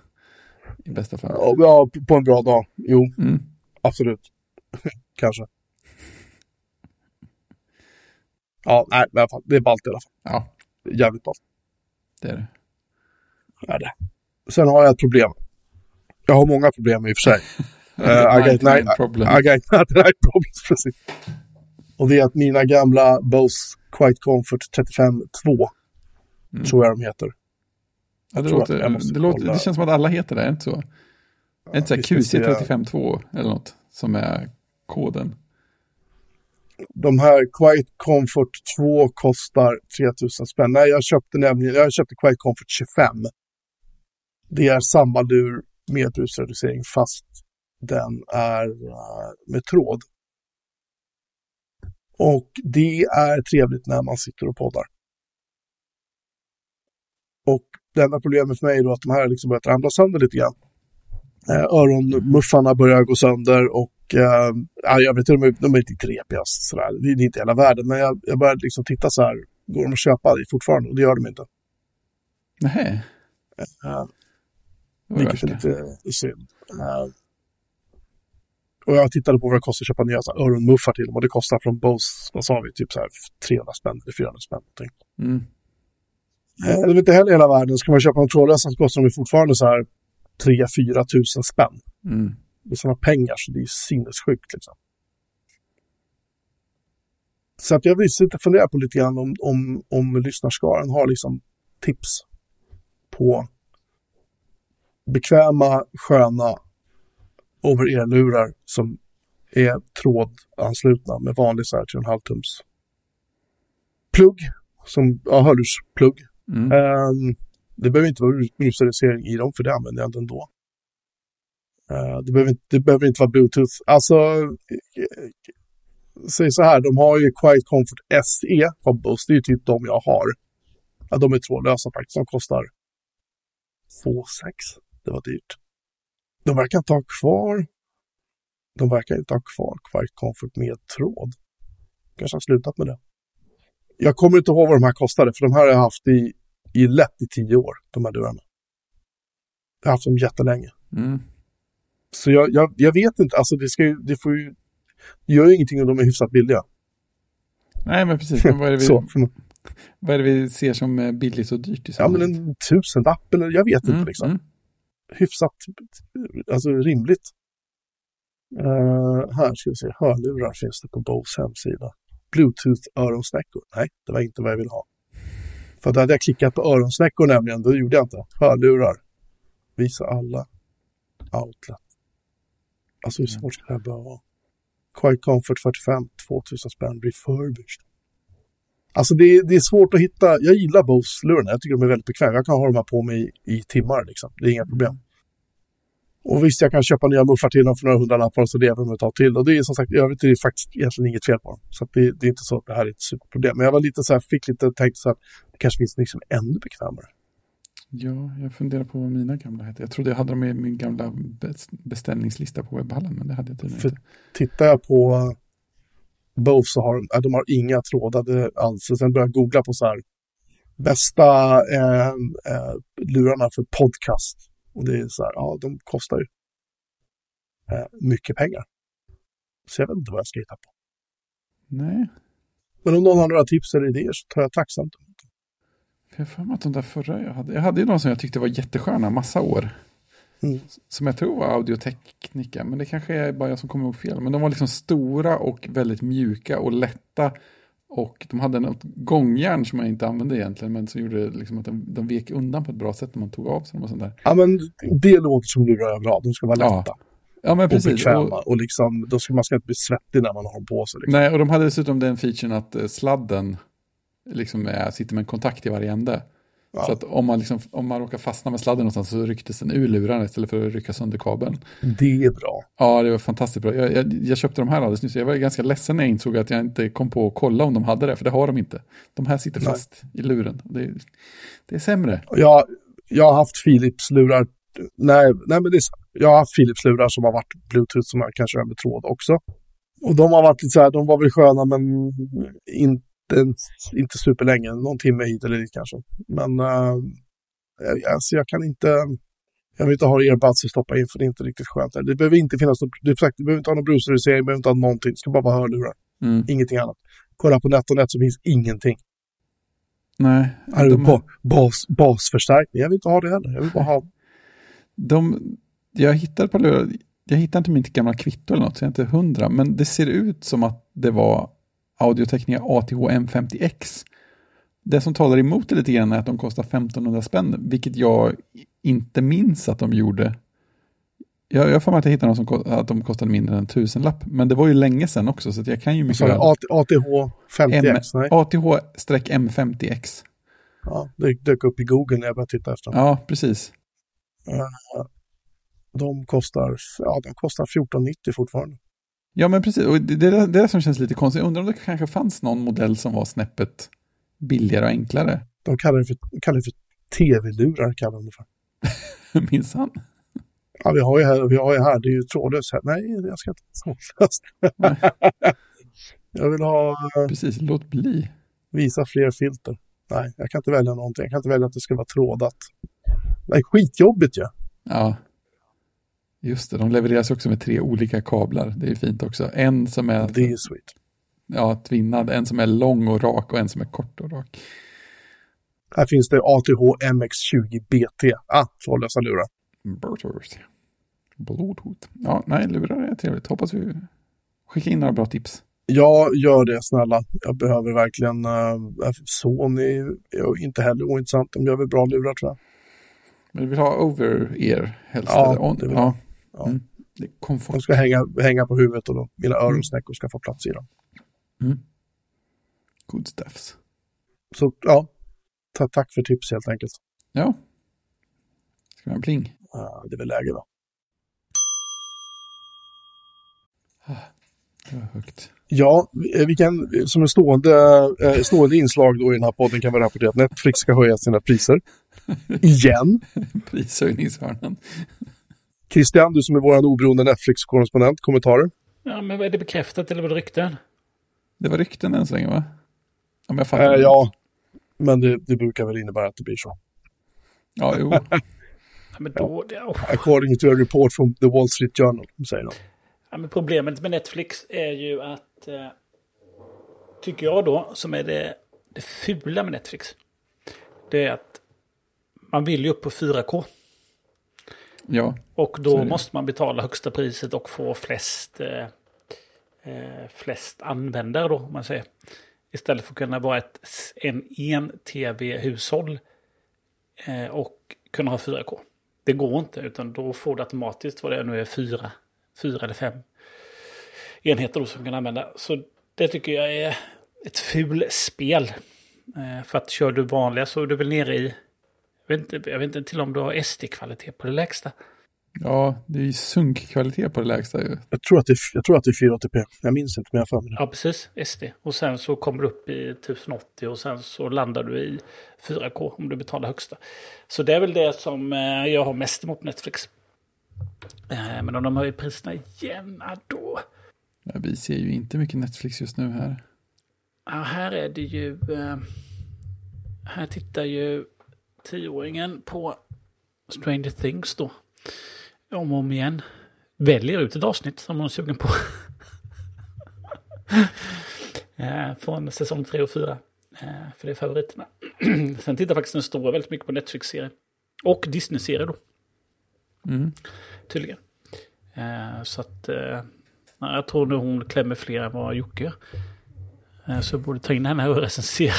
I bästa fall. Ja, Ja, på en bra dag. Jo, Mm. absolut. <laughs> Kanske. Ja, nej, men i alla fall, det är ballt i alla fall. Ja, Jävligt ballt. det är det. är det. Sen har jag ett problem. Jag har många problem i och för sig. <laughs> Uh, I, got, Nine problem. I got not right problems, precis. Och det är att mina gamla Bose Quiet Comfort 35 2, Mm. tror jag de heter. Ja, det, låter, det, låter, det känns som att alla heter det, är det inte så? Är det inte så ska här se. QC352 eller något som är koden? de här Quiet Comfort 2 kostar 3000 spänn. Nej, jag köpte nämligen, jag köpte Quiet Comfort 25. Det är samma lur med brusreducering fast den är uh, med tråd. Och det är trevligt när man sitter och poddar. Och det enda problemet för mig är då att de här liksom börjat ramla sönder lite grann. Eh, öronmuffarna börjar gå sönder och eh, jag vet inte, de är lite repiga sådär. Det är inte hela världen, men jag, jag började liksom titta så här. Går de att köpa fortfarande? Och det gör de inte. Nej. Uh, vilket är lite synd. Uh, och jag tittade på vad det kostar att köpa nya så öronmuffar till dem och det kostar från Bose, vad sa vi, typ så här 300 spänn eller 400 spänn. Mm. Eh, det är inte heller hela världen. Ska man köpa en trådlösa så kostar de fortfarande så här 3-4 tusen spänn. Mm. Det är sådana pengar så det är sinnessjukt liksom. Så att jag vill sitta fundera på lite grann om, om, om lyssnarskaran har liksom tips på bekväma, sköna over-ear-lurar som är trådanslutna med vanlig så här 3,5 tums plugg, som ja, hörlursplugg. Mm. Um, det behöver inte vara musicalisering i dem, för det använder jag ändå. Uh, det, behöver inte, det behöver inte vara bluetooth. Alltså, säg så här, de har ju Quiet Comfort SE från Bose, det är ju typ de jag har. Ja, de är trådlösa faktiskt, de kostar 2 6. Det var dyrt. De verkar inte ha kvar de verkar inte ha kvar Quiet Comfort med tråd. Kanske har slutat med det. Jag kommer inte ihåg vad de här kostade, för de här har jag haft i, i lätt i tio år, de här dörrarna. Jag har haft dem jättelänge. Mm. Så jag, jag, jag, vet inte, alltså det, ska ju, det får ju, det gör ju ingenting om de är hyfsat billiga. Nej, men precis. Men vad, är det vi, <laughs> Så, vad är det vi ser som eh, billigt och dyrt i? Ja, men en tusenlapp eller jag vet mm, inte liksom. Mm. Hyfsat, alltså rimligt. Uh, här ska vi se, hörlurar finns det på Bose hemsida. Bluetooth-öronsnäckor. Nej, det var inte vad jag ville ha. För då hade jag klickat på öronsnäckor nämligen, då gjorde jag inte. Hörlurar. Visa alla. Outlet. Alltså hur svårt ska det här behöva vara? Quiet Comfort 45, 2000 spänn, refurbished. Alltså det, det, är svårt att hitta, jag gillar Bose-lurarna, jag tycker de är väldigt bekväma. Jag kan ha dem här på mig i, i timmar liksom, det är inga problem. Och visst, jag kan köpa nya muffar till dem för några hundralappar och så lever de ett tag till. Och det är som sagt, i övrigt är det faktiskt egentligen inget fel på dem. Så det, det, är inte så att det här är ett superproblem. Men jag var lite så här, fick lite tänkt så att det kanske finns liksom ännu bekvämare. Ja, jag funderar på vad mina gamla hette. Jag trodde jag hade dem i min gamla beställningslista på webbhallen, men det hade jag tydligen inte. Tittar jag på Bose så har de, de har inga trådade alls. Sen började jag googla på så här bästa eh, eh, lurarna för podcast. Och det är så här, ja, de kostar ju eh, mycket pengar. Så jag vet inte vad jag ska hitta på. Nej. Men om någon har några tips eller idéer så tar jag tacksamt emot dem. Jag har för mig att de där förra jag hade, jag hade ju någon som jag tyckte var jättesköna, massa år. Mm. Som jag tror var audioteknika, men det kanske är bara jag som kommer ihåg fel. Men de var liksom stora och väldigt mjuka och lätta och de hade något gångjärn som man inte använde egentligen, men som gjorde liksom att de, de vek undan på ett bra sätt när man tog av sig dem och sånt där. Ja, men det låter som lurar överallt. De ska vara lätta. Ja. Ja, men precis. Och bekväma. Och, och liksom, då ska man ska inte bli svettig när man har dem på sig. Liksom. Nej, och de hade dessutom den featuren att eh, sladden liksom är, sitter med en kontakt i varje ände. Ja. Så att om man, liksom, om man råkar fastna med sladden någonstans så rycktes den ur luren istället för att rycka sönder kabeln. Det är bra. Ja, det var fantastiskt bra. Jag, jag, jag köpte de här alldeles nyss. Jag var ganska ledsen när jag insåg att jag inte kom på att kolla om de hade det, för det har de inte. De här sitter Nej. fast i luren. Det, det är sämre. Jag, jag har haft Philips-lurar. Nej, nej, men det är, jag har haft Philips-lurar som har varit Bluetooth som man kanske med tråd också. Och de har varit lite så här, de var väl sköna men inte inte, superlänge, någon timme hit eller dit kanske. Men uh, alltså jag kan inte, jag vill inte ha earbuds att stoppa in för det är inte riktigt skönt. Det behöver inte finnas något, sagt, det behöver inte ha någon brusreducering, det behöver inte ha någonting, det ska bara vara hörlurar. Mm. Ingenting annat. Kolla på NetOnNet så finns ingenting. Nej. Här de bas, basförstärkning, jag vill inte ha det heller. Jag vill bara ha... De, jag hittade på lurar, jag hittade inte mitt gamla kvitto eller något, så jag är inte hundra, men det ser ut som att det var Audio-Technica ATH M50X. Det som talar emot det lite grann är att de kostar 1500 spänn, vilket jag inte minns att de gjorde Jag, jag får mig att jag hittade någon som att de kostade mindre än en tusenlapp. Men det var ju länge sedan också, så jag kan ju mycket väl... ATH 50X? Nej. ATH-M50X. Ja, det dök upp i Google när jag började titta efter Ja, precis. De kostar, ja, de kostar 14,90 fortfarande. Ja, men precis. Och det är det, det som känns lite konstigt. Jag undrar om det kanske fanns någon modell som var snäppet billigare och enklare. De kallar det för, kallar det för tv-lurar, kallar de det för. <laughs> Minsann. Ja, vi har ju här, vi har ju här, det är ju trådlöst här. Nej, jag ska inte ha trådlöst. <laughs> jag vill ha... Precis, låt bli. Visa fler filter. Nej, jag kan inte välja någonting. Jag kan inte välja att det ska vara trådat. Det är skitjobbigt ju. Ja. ja. Just det, de levereras också med tre olika kablar. Det är fint också. En som är... Det är sweet. Ja, tvinnad. En som är lång och rak och en som är kort och rak. Här finns det ATH MX20 BT. Ah, trådlösa lurar. Bluetooth. Bluetooth. Ja, nej, lurar är trevligt. Hoppas vi skickar in några bra tips. Ja, gör det snälla. Jag behöver verkligen... Uh, Sony är inte heller ointressant. De gör väl bra lurar tror jag. Men du vill ha over-ear helst? Ja, on, det vill ja. Ja. Mm. Det komfort. De ska hänga, hänga på huvudet och då, mina mm. öronsnäckor ska få plats i dem. Mm. Good stuffs. Så ja, ta, tack för tips helt enkelt. Ja. Ska vi ha en pling? Ja, det är väl läge va? Ah. Ja, vi kan, som en stående, eh, stående inslag då i den här podden kan vi rapportera att Netflix ska höja sina priser. <laughs> Igen. Prishöjningshörnan. Christian, du som är vår oberoende Netflix-korrespondent, kommentarer? Ja, men är det bekräftat eller var det rykten? Det var rykten än så länge, va? Om jag fattar. Eh, ja, men det, det, brukar väl innebära att det blir så. Ja, jo. <laughs> ja, men då, det, oh. According to a report from the Wall Street Journal, säger de. Ja, men problemet med Netflix är ju att, eh, tycker jag då, som är det, det fula med Netflix. Det är att man vill ju upp på 4K. Ja. Och då måste man betala högsta priset och få flest, eh, eh, flest användare då, om man säger. Istället för att kunna vara ett en, en tv-hushåll eh, och kunna ha 4K. Det går inte, utan då får du automatiskt vad det nu är, fyra, fyra eller fem enheter då som kan använda. Så det tycker jag är ett ful spel. Eh, för att kör du vanliga så är du väl nere i jag vet inte, jag vet inte till om du har SD-kvalitet på det lägsta. Ja, det är ju sunkkvalitet på det lägsta ju. Jag tror att det jag tror att det är 480p. Jag minns inte, men jag för mig Ja, precis. SD. Och sen så kommer du upp i 1080 och sen så landar du i 4K om du betalar högsta. Så det är väl det som eh, jag har mest emot Netflix. Eh, men om de höjer priserna igen, då... Ja, vi ser ju inte mycket Netflix just nu här. Ja, här är det ju... Eh, här tittar ju tioåringen på Stranger Things då. Om och om igen. Väljer ut ett avsnitt som hon är sugen på. <laughs> Eh, från säsong 3 och 4. Eh, för det är favoriterna. <clears throat> Sen tittar faktiskt den stora väldigt mycket på Netflix-serier. Och Disney-serier då. Mm. Tydligen. Eh, så att... Jag tror nog hon klämmer fler än vad Jocke gör. Så jag borde ta in henne och <laughs> recensera.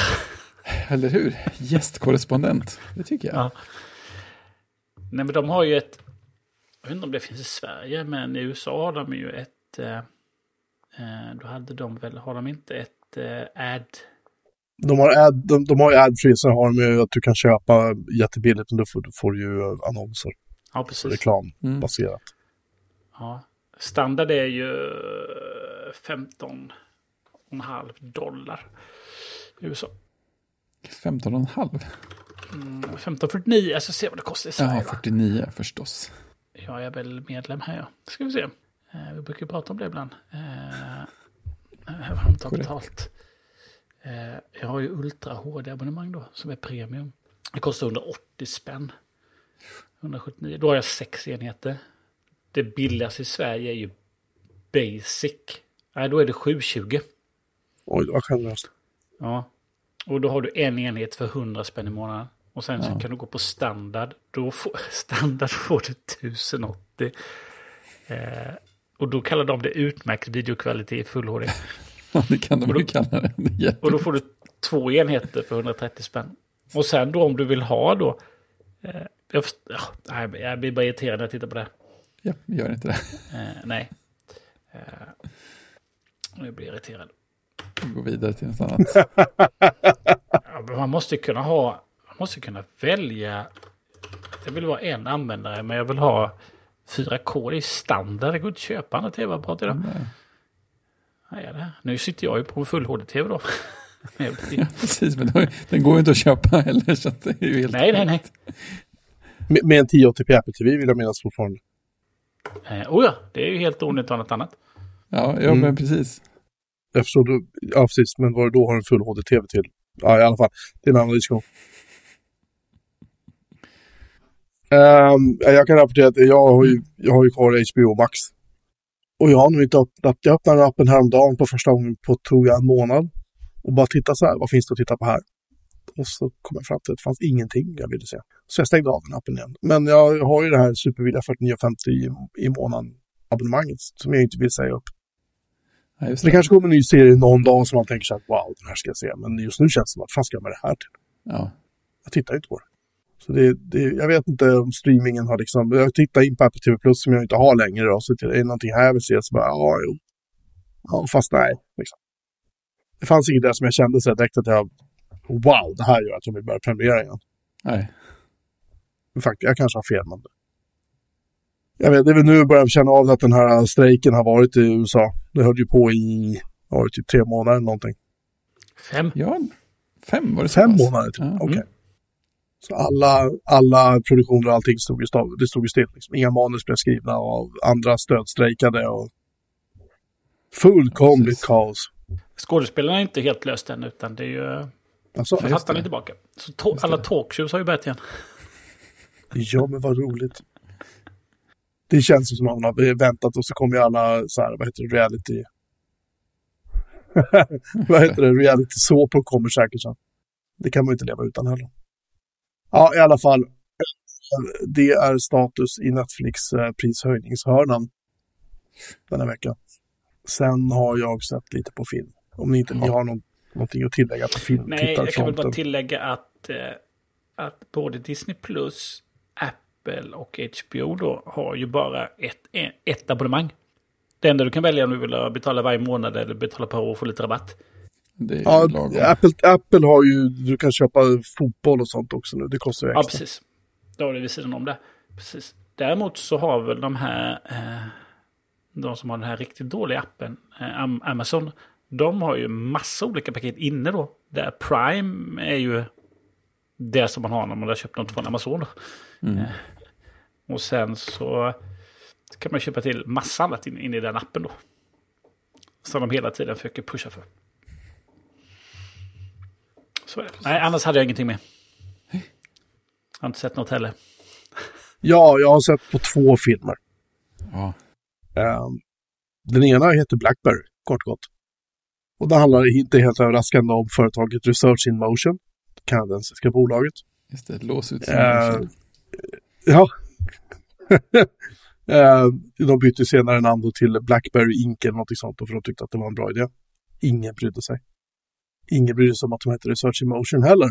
Eller hur? Gästkorrespondent. Det tycker jag. Ja. Nej, men de har ju ett... Jag vet inte om det finns i Sverige, men i USA har de ju ett... Eh, eh då hade de väl, har de inte ett eh, ad... De har, ad, de, de har ju ad-free, så har de ju att du kan köpa jättebilligt, men då får, får du ju annonser. Ja, precis. Reklambaserat. Mm. Ja. Standard är ju 15,5 dollar i USA. 15,5? Mm, 15,49. Jag ska se vad det kostar i Sverige. Ja, 49 va? förstås. Jag är väl medlem här ja. Ska vi se. Eh, vi brukar prata om det ibland. Eh, jag har inte betalt. Eh, jag har ju Ultra HD-abonnemang då, som är premium. Det kostar 180 spänn. 179. Då har jag sex enheter. Det billigaste i Sverige är ju Basic. Nej, då är det 720. Oj, vad generöst. Ja, och då har du en enhet för 100 spänn i månaden. Och sen ja. så kan du gå på standard. Då får, <laughs> standard får du 1080. Eh, och då kallar de det utmärkt videokvalitet i full HD. <laughs> Ja, det kan de ju kalla det. det och då får du två enheter för 130 spänn. Och sen då om du vill ha då. Eh, jag, ja, jag blir bara irriterad när jag tittar på det. Ja, gör inte det. Eh, nej. Eh, nu blir jag irriterad. Går vidare till något annat. <laughs> man måste kunna ha, man måste kunna välja. Jag vill vara en användare, men jag vill ha 4K. Det är standard, det går inte att köpa andra tv-apparater idag. Nej. Det? Nu sitter jag ju på en full HD-tv då. <laughs> Ja, precis, men då- den går ju inte att köpa heller. Så att det är ju helt nej, nej, nej. Med, med en 1080p Apple TV vill jag minnas fortfarande. Eh, oh ja, det är ju helt onödigt att ha något annat. Ja, ja Mm. men precis. Jag förstår, du, ja precis, men vad du då har en full HD-TV till. Ja, i alla fall. Det är en annan diskussion. Um, jag kan rapportera att jag har ju, jag har ju kvar HBO Max. Och jag har nog inte öppnat, jag öppnade appen häromdagen på första gången på, tror jag, en månad. Och bara titta så här, vad finns det att titta på här? Och så kom jag fram till att det fanns ingenting jag ville se. Så jag stängde av den appen igen. Men jag har ju det här Supervidia 49,50 i, i månaden abonnemanget som jag inte vill säga upp. Ja, Så det kanske kommer en ny serie någon dag som man tänker sig att wow, den här ska jag se. Men just nu känns det som att fan ska jag med det här till? Ja. Jag tittar ju inte på det. Så det, det, jag vet inte om streamingen har liksom, jag tittar in på Apple TV Plus som jag inte har längre då, så är det någonting här jag vill se så bara, ja, jo. Ja, fast nej. Liksom. Det fanns inget där som jag kände så här direkt att jag, wow, det här gör att jag vill börja prenumerera igen. Nej. Faktiskt, jag kanske har fel, men jag vet, det är väl nu börjar känna av att den här strejken har varit i USA. Det höll ju på i, var det typ tre månader eller någonting. Fem. Ja, fem var det Fem pass? månader till. Ja. Okej. Så alla, alla produktioner och allting stod ju, stav, det stod ju still. Liksom. Inga manus blev skrivna och andra stödstrejkade och fullkomligt kaos. Skådespelarna är inte helt löst än, utan det är ju Alltså, författarna är tillbaka. Så to- alla talkshows har ju börjat igen. ja, men vad roligt. Det känns ju som att man har väntat och så kommer ju alla så här, vad heter det, reality... <laughs> vad heter det, reality såpor kommer säkert sen. Det kan man ju inte leva utan heller. Ja, i alla fall. Det är status i Netflix eh, prishöjningshörnan den här veckan. Sen har jag sett lite på film. Om ni inte ni har någon, någonting att tillägga på film. Nej, jag kan väl bara tillägga att, eh, att både Disney Plus, Apple och HBO då har ju bara ett, ett abonnemang. Det enda du kan välja om du vill betala varje månad eller betala per år och få lite rabatt. Det är ju Ja, lagom. Apple, Apple har ju, du kan köpa fotboll och sånt också nu. Det kostar ju Ja, extra. precis. Då har det vid sidan om det. Precis. Däremot så har väl de här, eh, de som har den här riktigt dåliga appen, eh, Am- Amazon, de har ju massa olika paket inne då. Där Prime är ju det som man har när man har köpt något från Amazon. Då. Och sen så kan man köpa till massa annat in, in i den appen då. Som de hela tiden försöker pusha för. Så är det. Nej, annars hade jag ingenting mer. Jag har inte sett något heller. Ja, jag har sett på två filmer. Ja. Ehm, den ena heter Blackberry, kort och gott. Och det handlar inte helt överraskande om företaget Research in Motion, det kanadensiska bolaget. Just det, lås ut Eh, ja. <laughs> Eh, de bytte senare namn till Blackberry Inc. eller något sånt, för de tyckte att det var en bra idé. Ingen brydde sig. Ingen brydde sig om att de hette Research in Motion heller.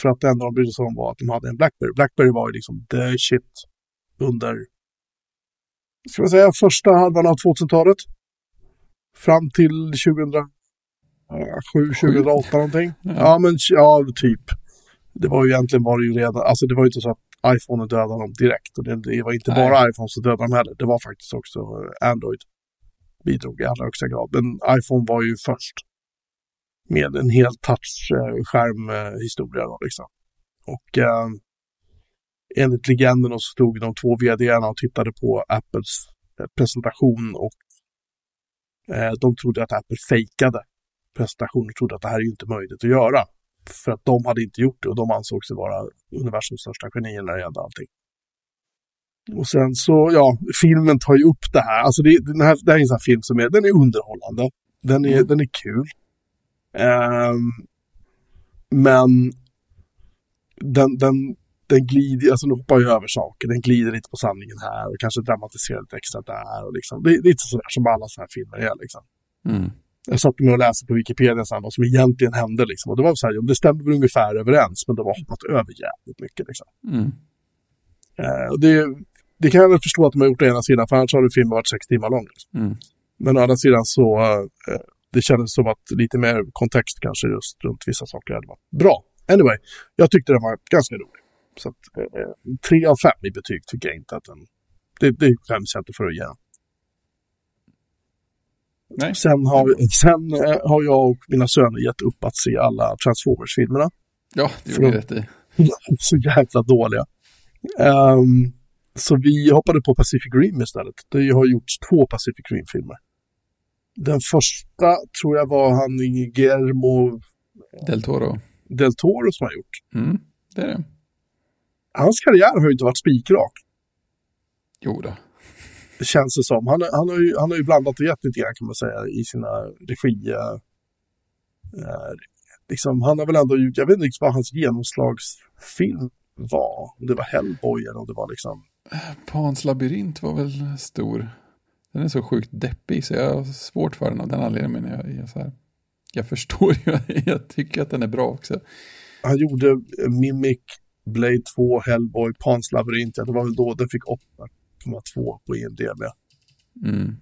För att det enda de brydde sig om var att de hade en Blackberry. Blackberry var ju liksom the shit under, ska man säga, första halvan av 2000-talet. Fram till 2007, 2008 någonting. Ja, men ja, typ. Det var ju egentligen var det ju redan, alltså det var ju inte så att iPhone dödade dem direkt. Och det, det var inte Nej. bara iPhone som dödade dem heller. Det var faktiskt också eh, Android. Bidrog i allra högsta grad. Men iPhone var ju först. Med en hel touch-skärm-historia då liksom. Och eh, enligt legenden så stod de två vdarna och tittade på Apples eh, presentation och eh, de trodde att Apple fejkade presentationen trodde att det här är ju inte möjligt att göra. För att de hade inte gjort det och de ansåg sig vara universums största genier när det gällde allting. Och sen så, ja, filmen tar ju upp det här. Alltså det, den här, det här är en sån här film som är, den är underhållande. Den är, Mm. den är kul. Ehm, men den, den, den glider, alltså den hoppar ju över saker. Den glider lite på sanningen här och kanske dramatiserar lite extra där. Och liksom. det, det är lite sådär som alla sådana här filmer är. Liksom. Mm. Jag satt med och läste på Wikipedia sen vad som egentligen hände. Liksom. Och det var så här, det stämde väl ungefär överens, men de har hoppat över jävligt mycket. Liksom. Mm. Eh, det, det kan jag väl förstå att de har gjort å ena sidan, för annars hade filmen varit sex timmar lång. Liksom. Mm. Men å andra sidan så, eh, det kändes som att lite mer kontext kanske just runt vissa saker hade varit bra. Anyway, jag tyckte den var ganska rolig. Så att, eh, tre av fem i betyg tycker jag inte att den... Det, det skäms jag inte för att ge. Nej. Sen, har, sen eh, har jag och mina söner gett upp att se alla Transformers-filmerna. Ja, det gjorde du rätt i. <laughs> Så jäkla dåliga. Ehm, så vi hoppade på Pacific Rim istället. Det har gjorts två Pacific Rim-filmer. Den första tror jag var han Guillermo Del Toro. del Toro som har gjort. Mm, det är det. Hans karriär har ju inte varit spikrak. Jo då. Känns det som. Han, han, har ju, han har ju blandat och gett lite grann kan man säga i sina regi... Eh, liksom, han har väl ändå gjort, jag vet inte vad hans genomslagsfilm var. Om det var Hellboy eller om det var liksom... Pans labyrint var väl stor. Den är så sjukt deppig så jag har svårt för den av den anledningen. Men jag, jag, så här, jag förstår ju, <laughs> jag tycker att den är bra också. Han gjorde eh, Mimic, Blade 2, Hellboy, Pans labyrint. Ja, det var väl då den fick 8,2 på IMDB. Mm.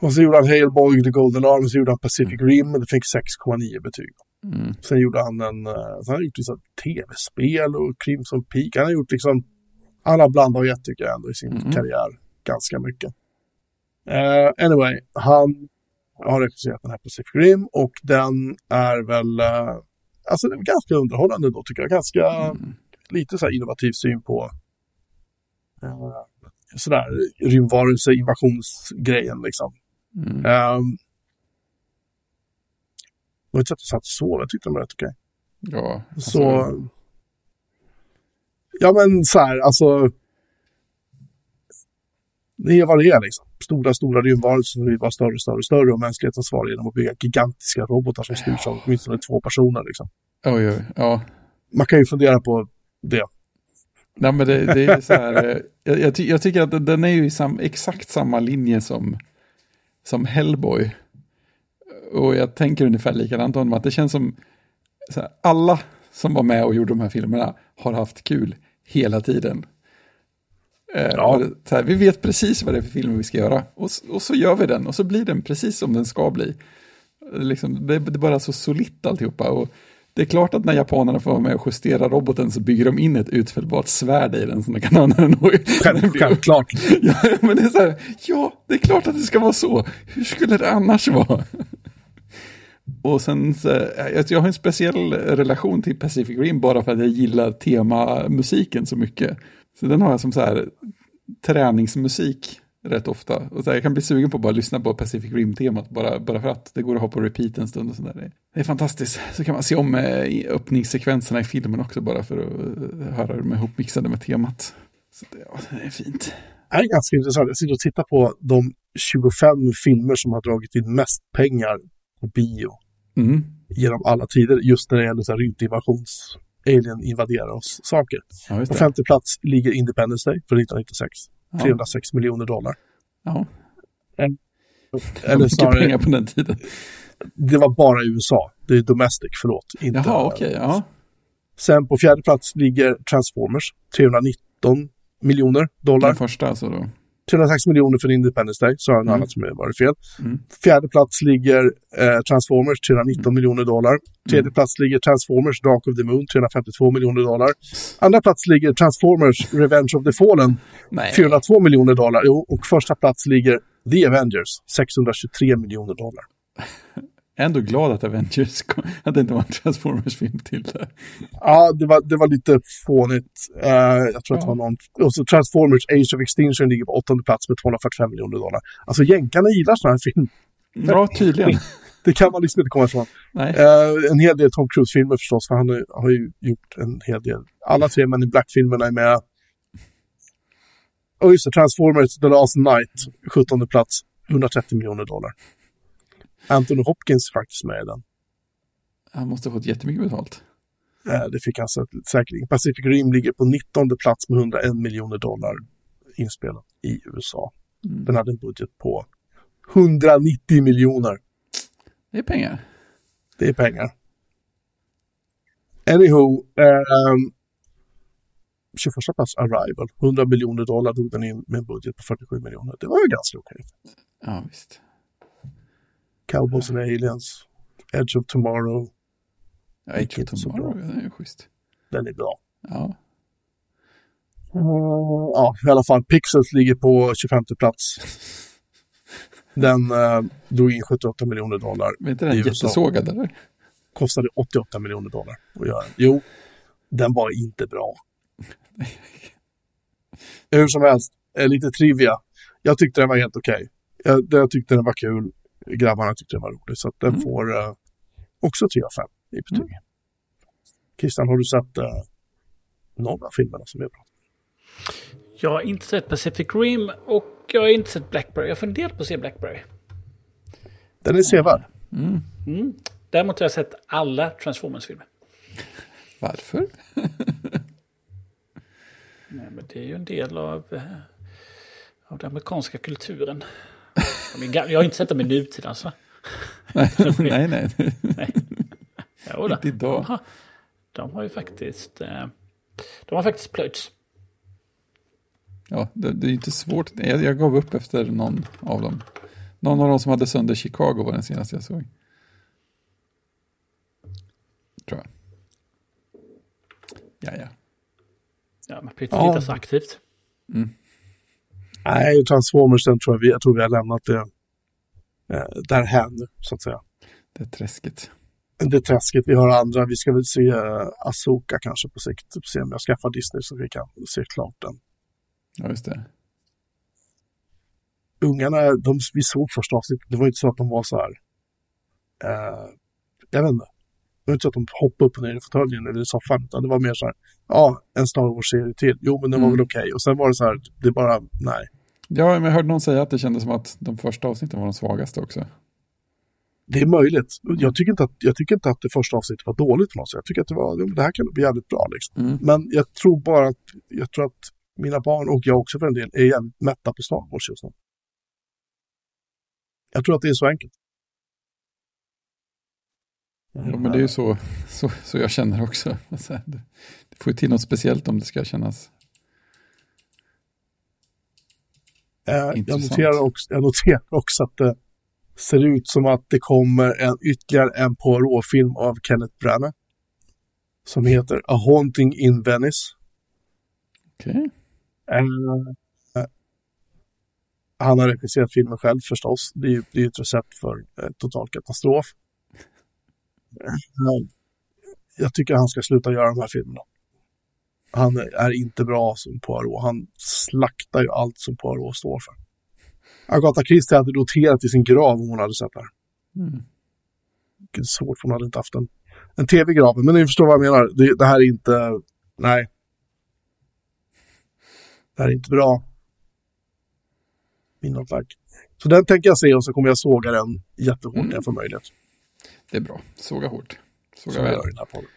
Och så gjorde han Hellboy, The Golden Arm, så gjorde han Pacific Rim och det fick 6,9 betyg. Mm. Sen gjorde han en, eh, sen har gjort liksom tv-spel och Crimson Peak. Han har gjort liksom, han har blandat och gett tycker jag ändå i sin Mm. karriär ganska mycket. Eh, anyway, han har regisserat den här Pacific Rim och den är väl, eh, alltså den är ganska underhållande då tycker jag. Ganska Mm. lite så här innovativ syn på eh, sådär rymdvarelse, invasionsgrejen liksom. Mm. Um, det var inte så att jag satt och sov, jag tyckte de var rätt okej. Ja, alltså, Så... Ja men så här, alltså... Det är vad det är liksom. Stora, stora rymdvarelser som blir bara större, större, större och mänskligheten svarar genom att bygga gigantiska robotar som styrs av åtminstone två personer liksom. Oj, oj, ja. Man kan ju fundera på det. Nej, men det, det är så här, eh, jag, jag, ty, jag tycker att den- är ju i sam, exakt samma linje som, som Hellboy. Och jag tänker ungefär likadant om att det känns som här, alla som var med och gjorde de här filmerna har haft kul hela tiden. Eh, Ja. här, vi vet precis vad det är för filmer vi ska göra och, och så gör vi den och så blir den precis som den ska bli. Liksom, det, det är bara så solitt alltihopa. Och det är klart att när japanerna får vara med och justera roboten så bygger de in ett utfällbart svärd i den som de kan använda. <laughs> självklart. Ja, men det är så här, ja, det är klart att det ska vara så. Hur skulle det annars vara? Och sen, så, jag, jag har en speciell relation till Pacific Rim bara för att jag gillar temamusiken så mycket. Så den har jag som så här träningsmusik rätt ofta. Och så här, jag kan bli sugen på att bara lyssna på Pacific Rim-temat bara, bara för att det går att ha på repeat en stund och sådär. Det, det är fantastiskt. Så kan man se om eh, i öppningssekvenserna i filmen också bara för att eh, höra dem ihopmixade med temat. Så det, ja, det är fint. Det här är ganska intressant. Jag sitter och tittar på de 25 filmer som har dragit in mest pengar på bio Mm. genom alla tider. Just när det gäller rymdinvasions... Alien invaderar oss saker. Ja, På femte plats ligger Independence Day för 1996. Ja. 306 miljoner dollar. Ja. Eller mycket snarare, pengar på den tiden. det var bara USA. Det är domestic, förlåt. Inte, Jaha, okej. ja. Sen på fjärde plats ligger Transformers. 319 miljoner dollar. Den första alltså då. 306 miljoner för Independence Day, så har jag något Mm. annat som varit fel. Mm. Fjärde plats ligger eh, Transformers, 319 miljoner dollar. Tredje Mm. plats ligger Transformers, Dark of the Moon, 352 miljoner dollar. Andra plats ligger Transformers, Revenge of the Fallen, Nej. 402 miljoner dollar. Jo, och första plats ligger The Avengers, 623 miljoner dollar. <laughs> Ändå glad att Avengers kom, att det inte var en Transformers-film till där. Ja, det var, det var lite fånigt. Eh, jag tror att det Ja. var någon... Och så Transformers, Age of Extinction ligger på åttonde plats med 245 miljoner dollar. Alltså jänkarna gillar sådana här filmer. Ja, tydligen. <laughs> Det kan man liksom inte komma ifrån. Eh, en hel del Tom Cruise-filmer förstås, för han har, har ju gjort en hel del. Alla tre Men in Black-filmerna är med. Och just det, Transformers The Last Night, 17 plats, 130 miljoner dollar. Anthony Hopkins faktiskt med i den. Han måste ha fått jättemycket betalt. Eh, det fick han sä- säkerligen. Pacific Rim ligger på 19 plats med 101 miljoner dollar inspelat i USA. Mm. Den hade en budget på 190 miljoner. Det är pengar. Det är pengar. Anywho, ehm, 21 plats Arrival. 100 miljoner dollar drog den in med en budget på 47 miljoner. Det var ju ganska okej. Ja, visst. Cowboys and Aliens. Edge of Tomorrow. Ja, Edge of Tomorrow, den är ju schysst. Den är bra. Ja. Uh, ja, i alla fall. Pixels ligger på 25 plats. <laughs> Den uh, drog in 78 miljoner dollar. Men inte den jättesågad eller? Kostade 88 miljoner dollar att göra. Jo, den var inte bra. <laughs> Hur som helst, lite trivia. Jag tyckte den var helt okej. Okay. Jag, jag, tyckte den var kul. Grabbarna tyckte den var rolig. Så den mm. får uh, också 3 av 5 i betyg. Mm. Christian, har du sett uh, någon av filmerna som är bra? Jag har inte sett Pacific Rim och jag har inte sett Blackberry. Jag funderar på att se Blackberry. Den är sevärd. Mm. Mm. Däremot har jag sett alla Transformers-filmer. <laughs> Varför? <laughs> Nej, men det är ju en del av, eh, av den amerikanska kulturen. Jag har inte sett dem i nutid alltså. <laughs> nej, nej. nej. nej. Jo, inte idag. De har, de har ju faktiskt, eh, de har faktiskt plöjts. Ja, det, det, är inte svårt. Jag, jag gav upp efter någon av dem. Någon av dem som hade sönder Chicago var den senaste jag såg. Tror jag. Ja, ja. Ja, behöver inte ja. aktivt. Mm. Nej, Transformers, den tror jag, vi, jag tror vi har lämnat det eh, därhän så att säga. Det är träsket. Det är träsket. Vi har andra. Vi ska väl se uh, Asoka kanske på sikt. Se om jag skaffar Disney så vi kan se klart den. Ja, just det. Ungarna, de, vi såg första avsnittet. Det var inte så att de var så här. Uh, jag vet inte. Det var inte så att de hoppade upp och ner i fåtöljen eller i soffan. Utan det var mer så här. Ja, en Star Wars-serie till. Jo, men den var mm. väl okej. Okay. Och sen var det så här. Det bara, nej. Ja, men jag hörde någon säga att det kändes som att de första avsnitten var de svagaste också. Det är möjligt. Jag tycker, inte att, jag tycker inte att det första avsnittet var dåligt på något sätt. Jag tycker att det, var, det här kan bli jävligt bra. Liksom. Mm. Men jag tror bara att, jag tror att mina barn och jag också för en del är jävligt mätta på Star Wars just nu. Jag tror att det är så enkelt. Ja, men det är ju så, så, så jag känner också. <laughs> Det får ju till något speciellt om det ska kännas eh, jag, noterar också, jag noterar också att det ser ut som att det kommer en ytterligare en Poirot-film av Kenneth Branagh. Som heter A Haunting in Venice. Okej. Okay. Uh, han har regisserat filmen själv förstås. Det är ju det är ett recept för uh, total katastrof. Jag tycker han ska sluta göra de här filmerna. Han är inte bra som Poirot. Han slaktar ju allt som Poirot står för. Agatha Christie hade roterat i sin grav om hon hade sett det här. Mm. Är svårt för hon hade inte haft en, en tv i graven. Men ni förstår vad jag menar. Det, det här är inte... Nej. Det här är inte bra. Inåt tack. Så den tänker jag se och så kommer jag såga den jättehårt mm. när jag får möjlighet. Det är bra. Såga hårt. Såga så väl.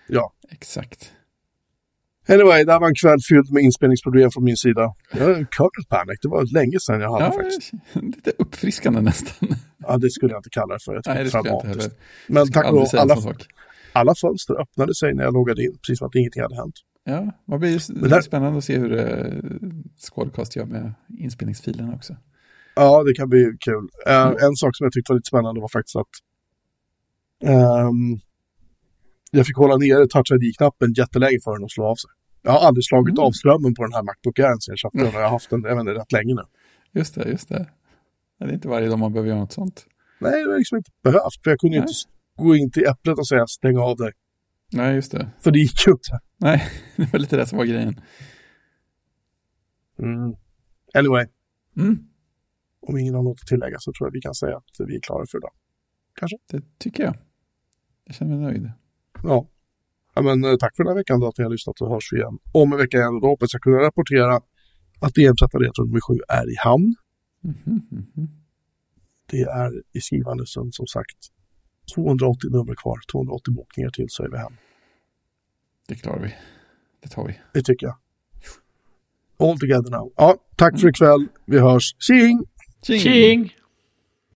Ja. Exakt. Anyway, det här var en kväll fylld med inspelningsproblem från min sida. Jag kernel panic, det var länge sedan jag hade ja, faktiskt. Lite uppfriskande nästan. Ja, det skulle jag inte kalla det för. Jag Nej, det skulle jag. Men tack och lov, alla, alla fönster öppnade sig när jag loggade in, precis som att ingenting hade hänt. Ja, det blir där... spännande att se hur uh, Squadcast gör med inspelningsfilerna också. Ja, det kan bli kul. Uh, mm. En sak som jag tyckte var lite spännande var faktiskt att um, jag fick hålla nere touch ID-knappen jättelänge för den att slå av sig. Jag har aldrig slagit mm. av strömmen på den här Macbook Air sen jag köpte den. Jag har haft den, jag vet inte, rätt länge nu. Just det, just det. Det är inte varje dag man behöver göra något sånt. Nej, det har liksom inte behövt. För jag kunde Nej. inte gå in till Äpplet och säga stäng av dig. Nej, just det. För det gick ju inte. Nej, <laughs> det var lite det som var grejen. Mm. Anyway. Mm. Om ingen har något att tillägga så tror jag vi kan säga att vi är klara för idag. Kanske? Det tycker jag. Jag känner mig nöjd. Ja. Ja men, eh, tack för den här veckan då att ni har lyssnat och hörs igen om en vecka igen. Då hoppas jag kunna rapportera att EM-sätta Retro nummer 7 är i hamn. Mm -hmm. Det är i skrivande stund som sagt 280 nummer kvar, 280 bokningar till så är vi hem. Det klarar vi. Det tar vi. Det tycker jag. All together now. Ja, tack för ikväll. Vi hörs. Tjing! Tjing! Tjing.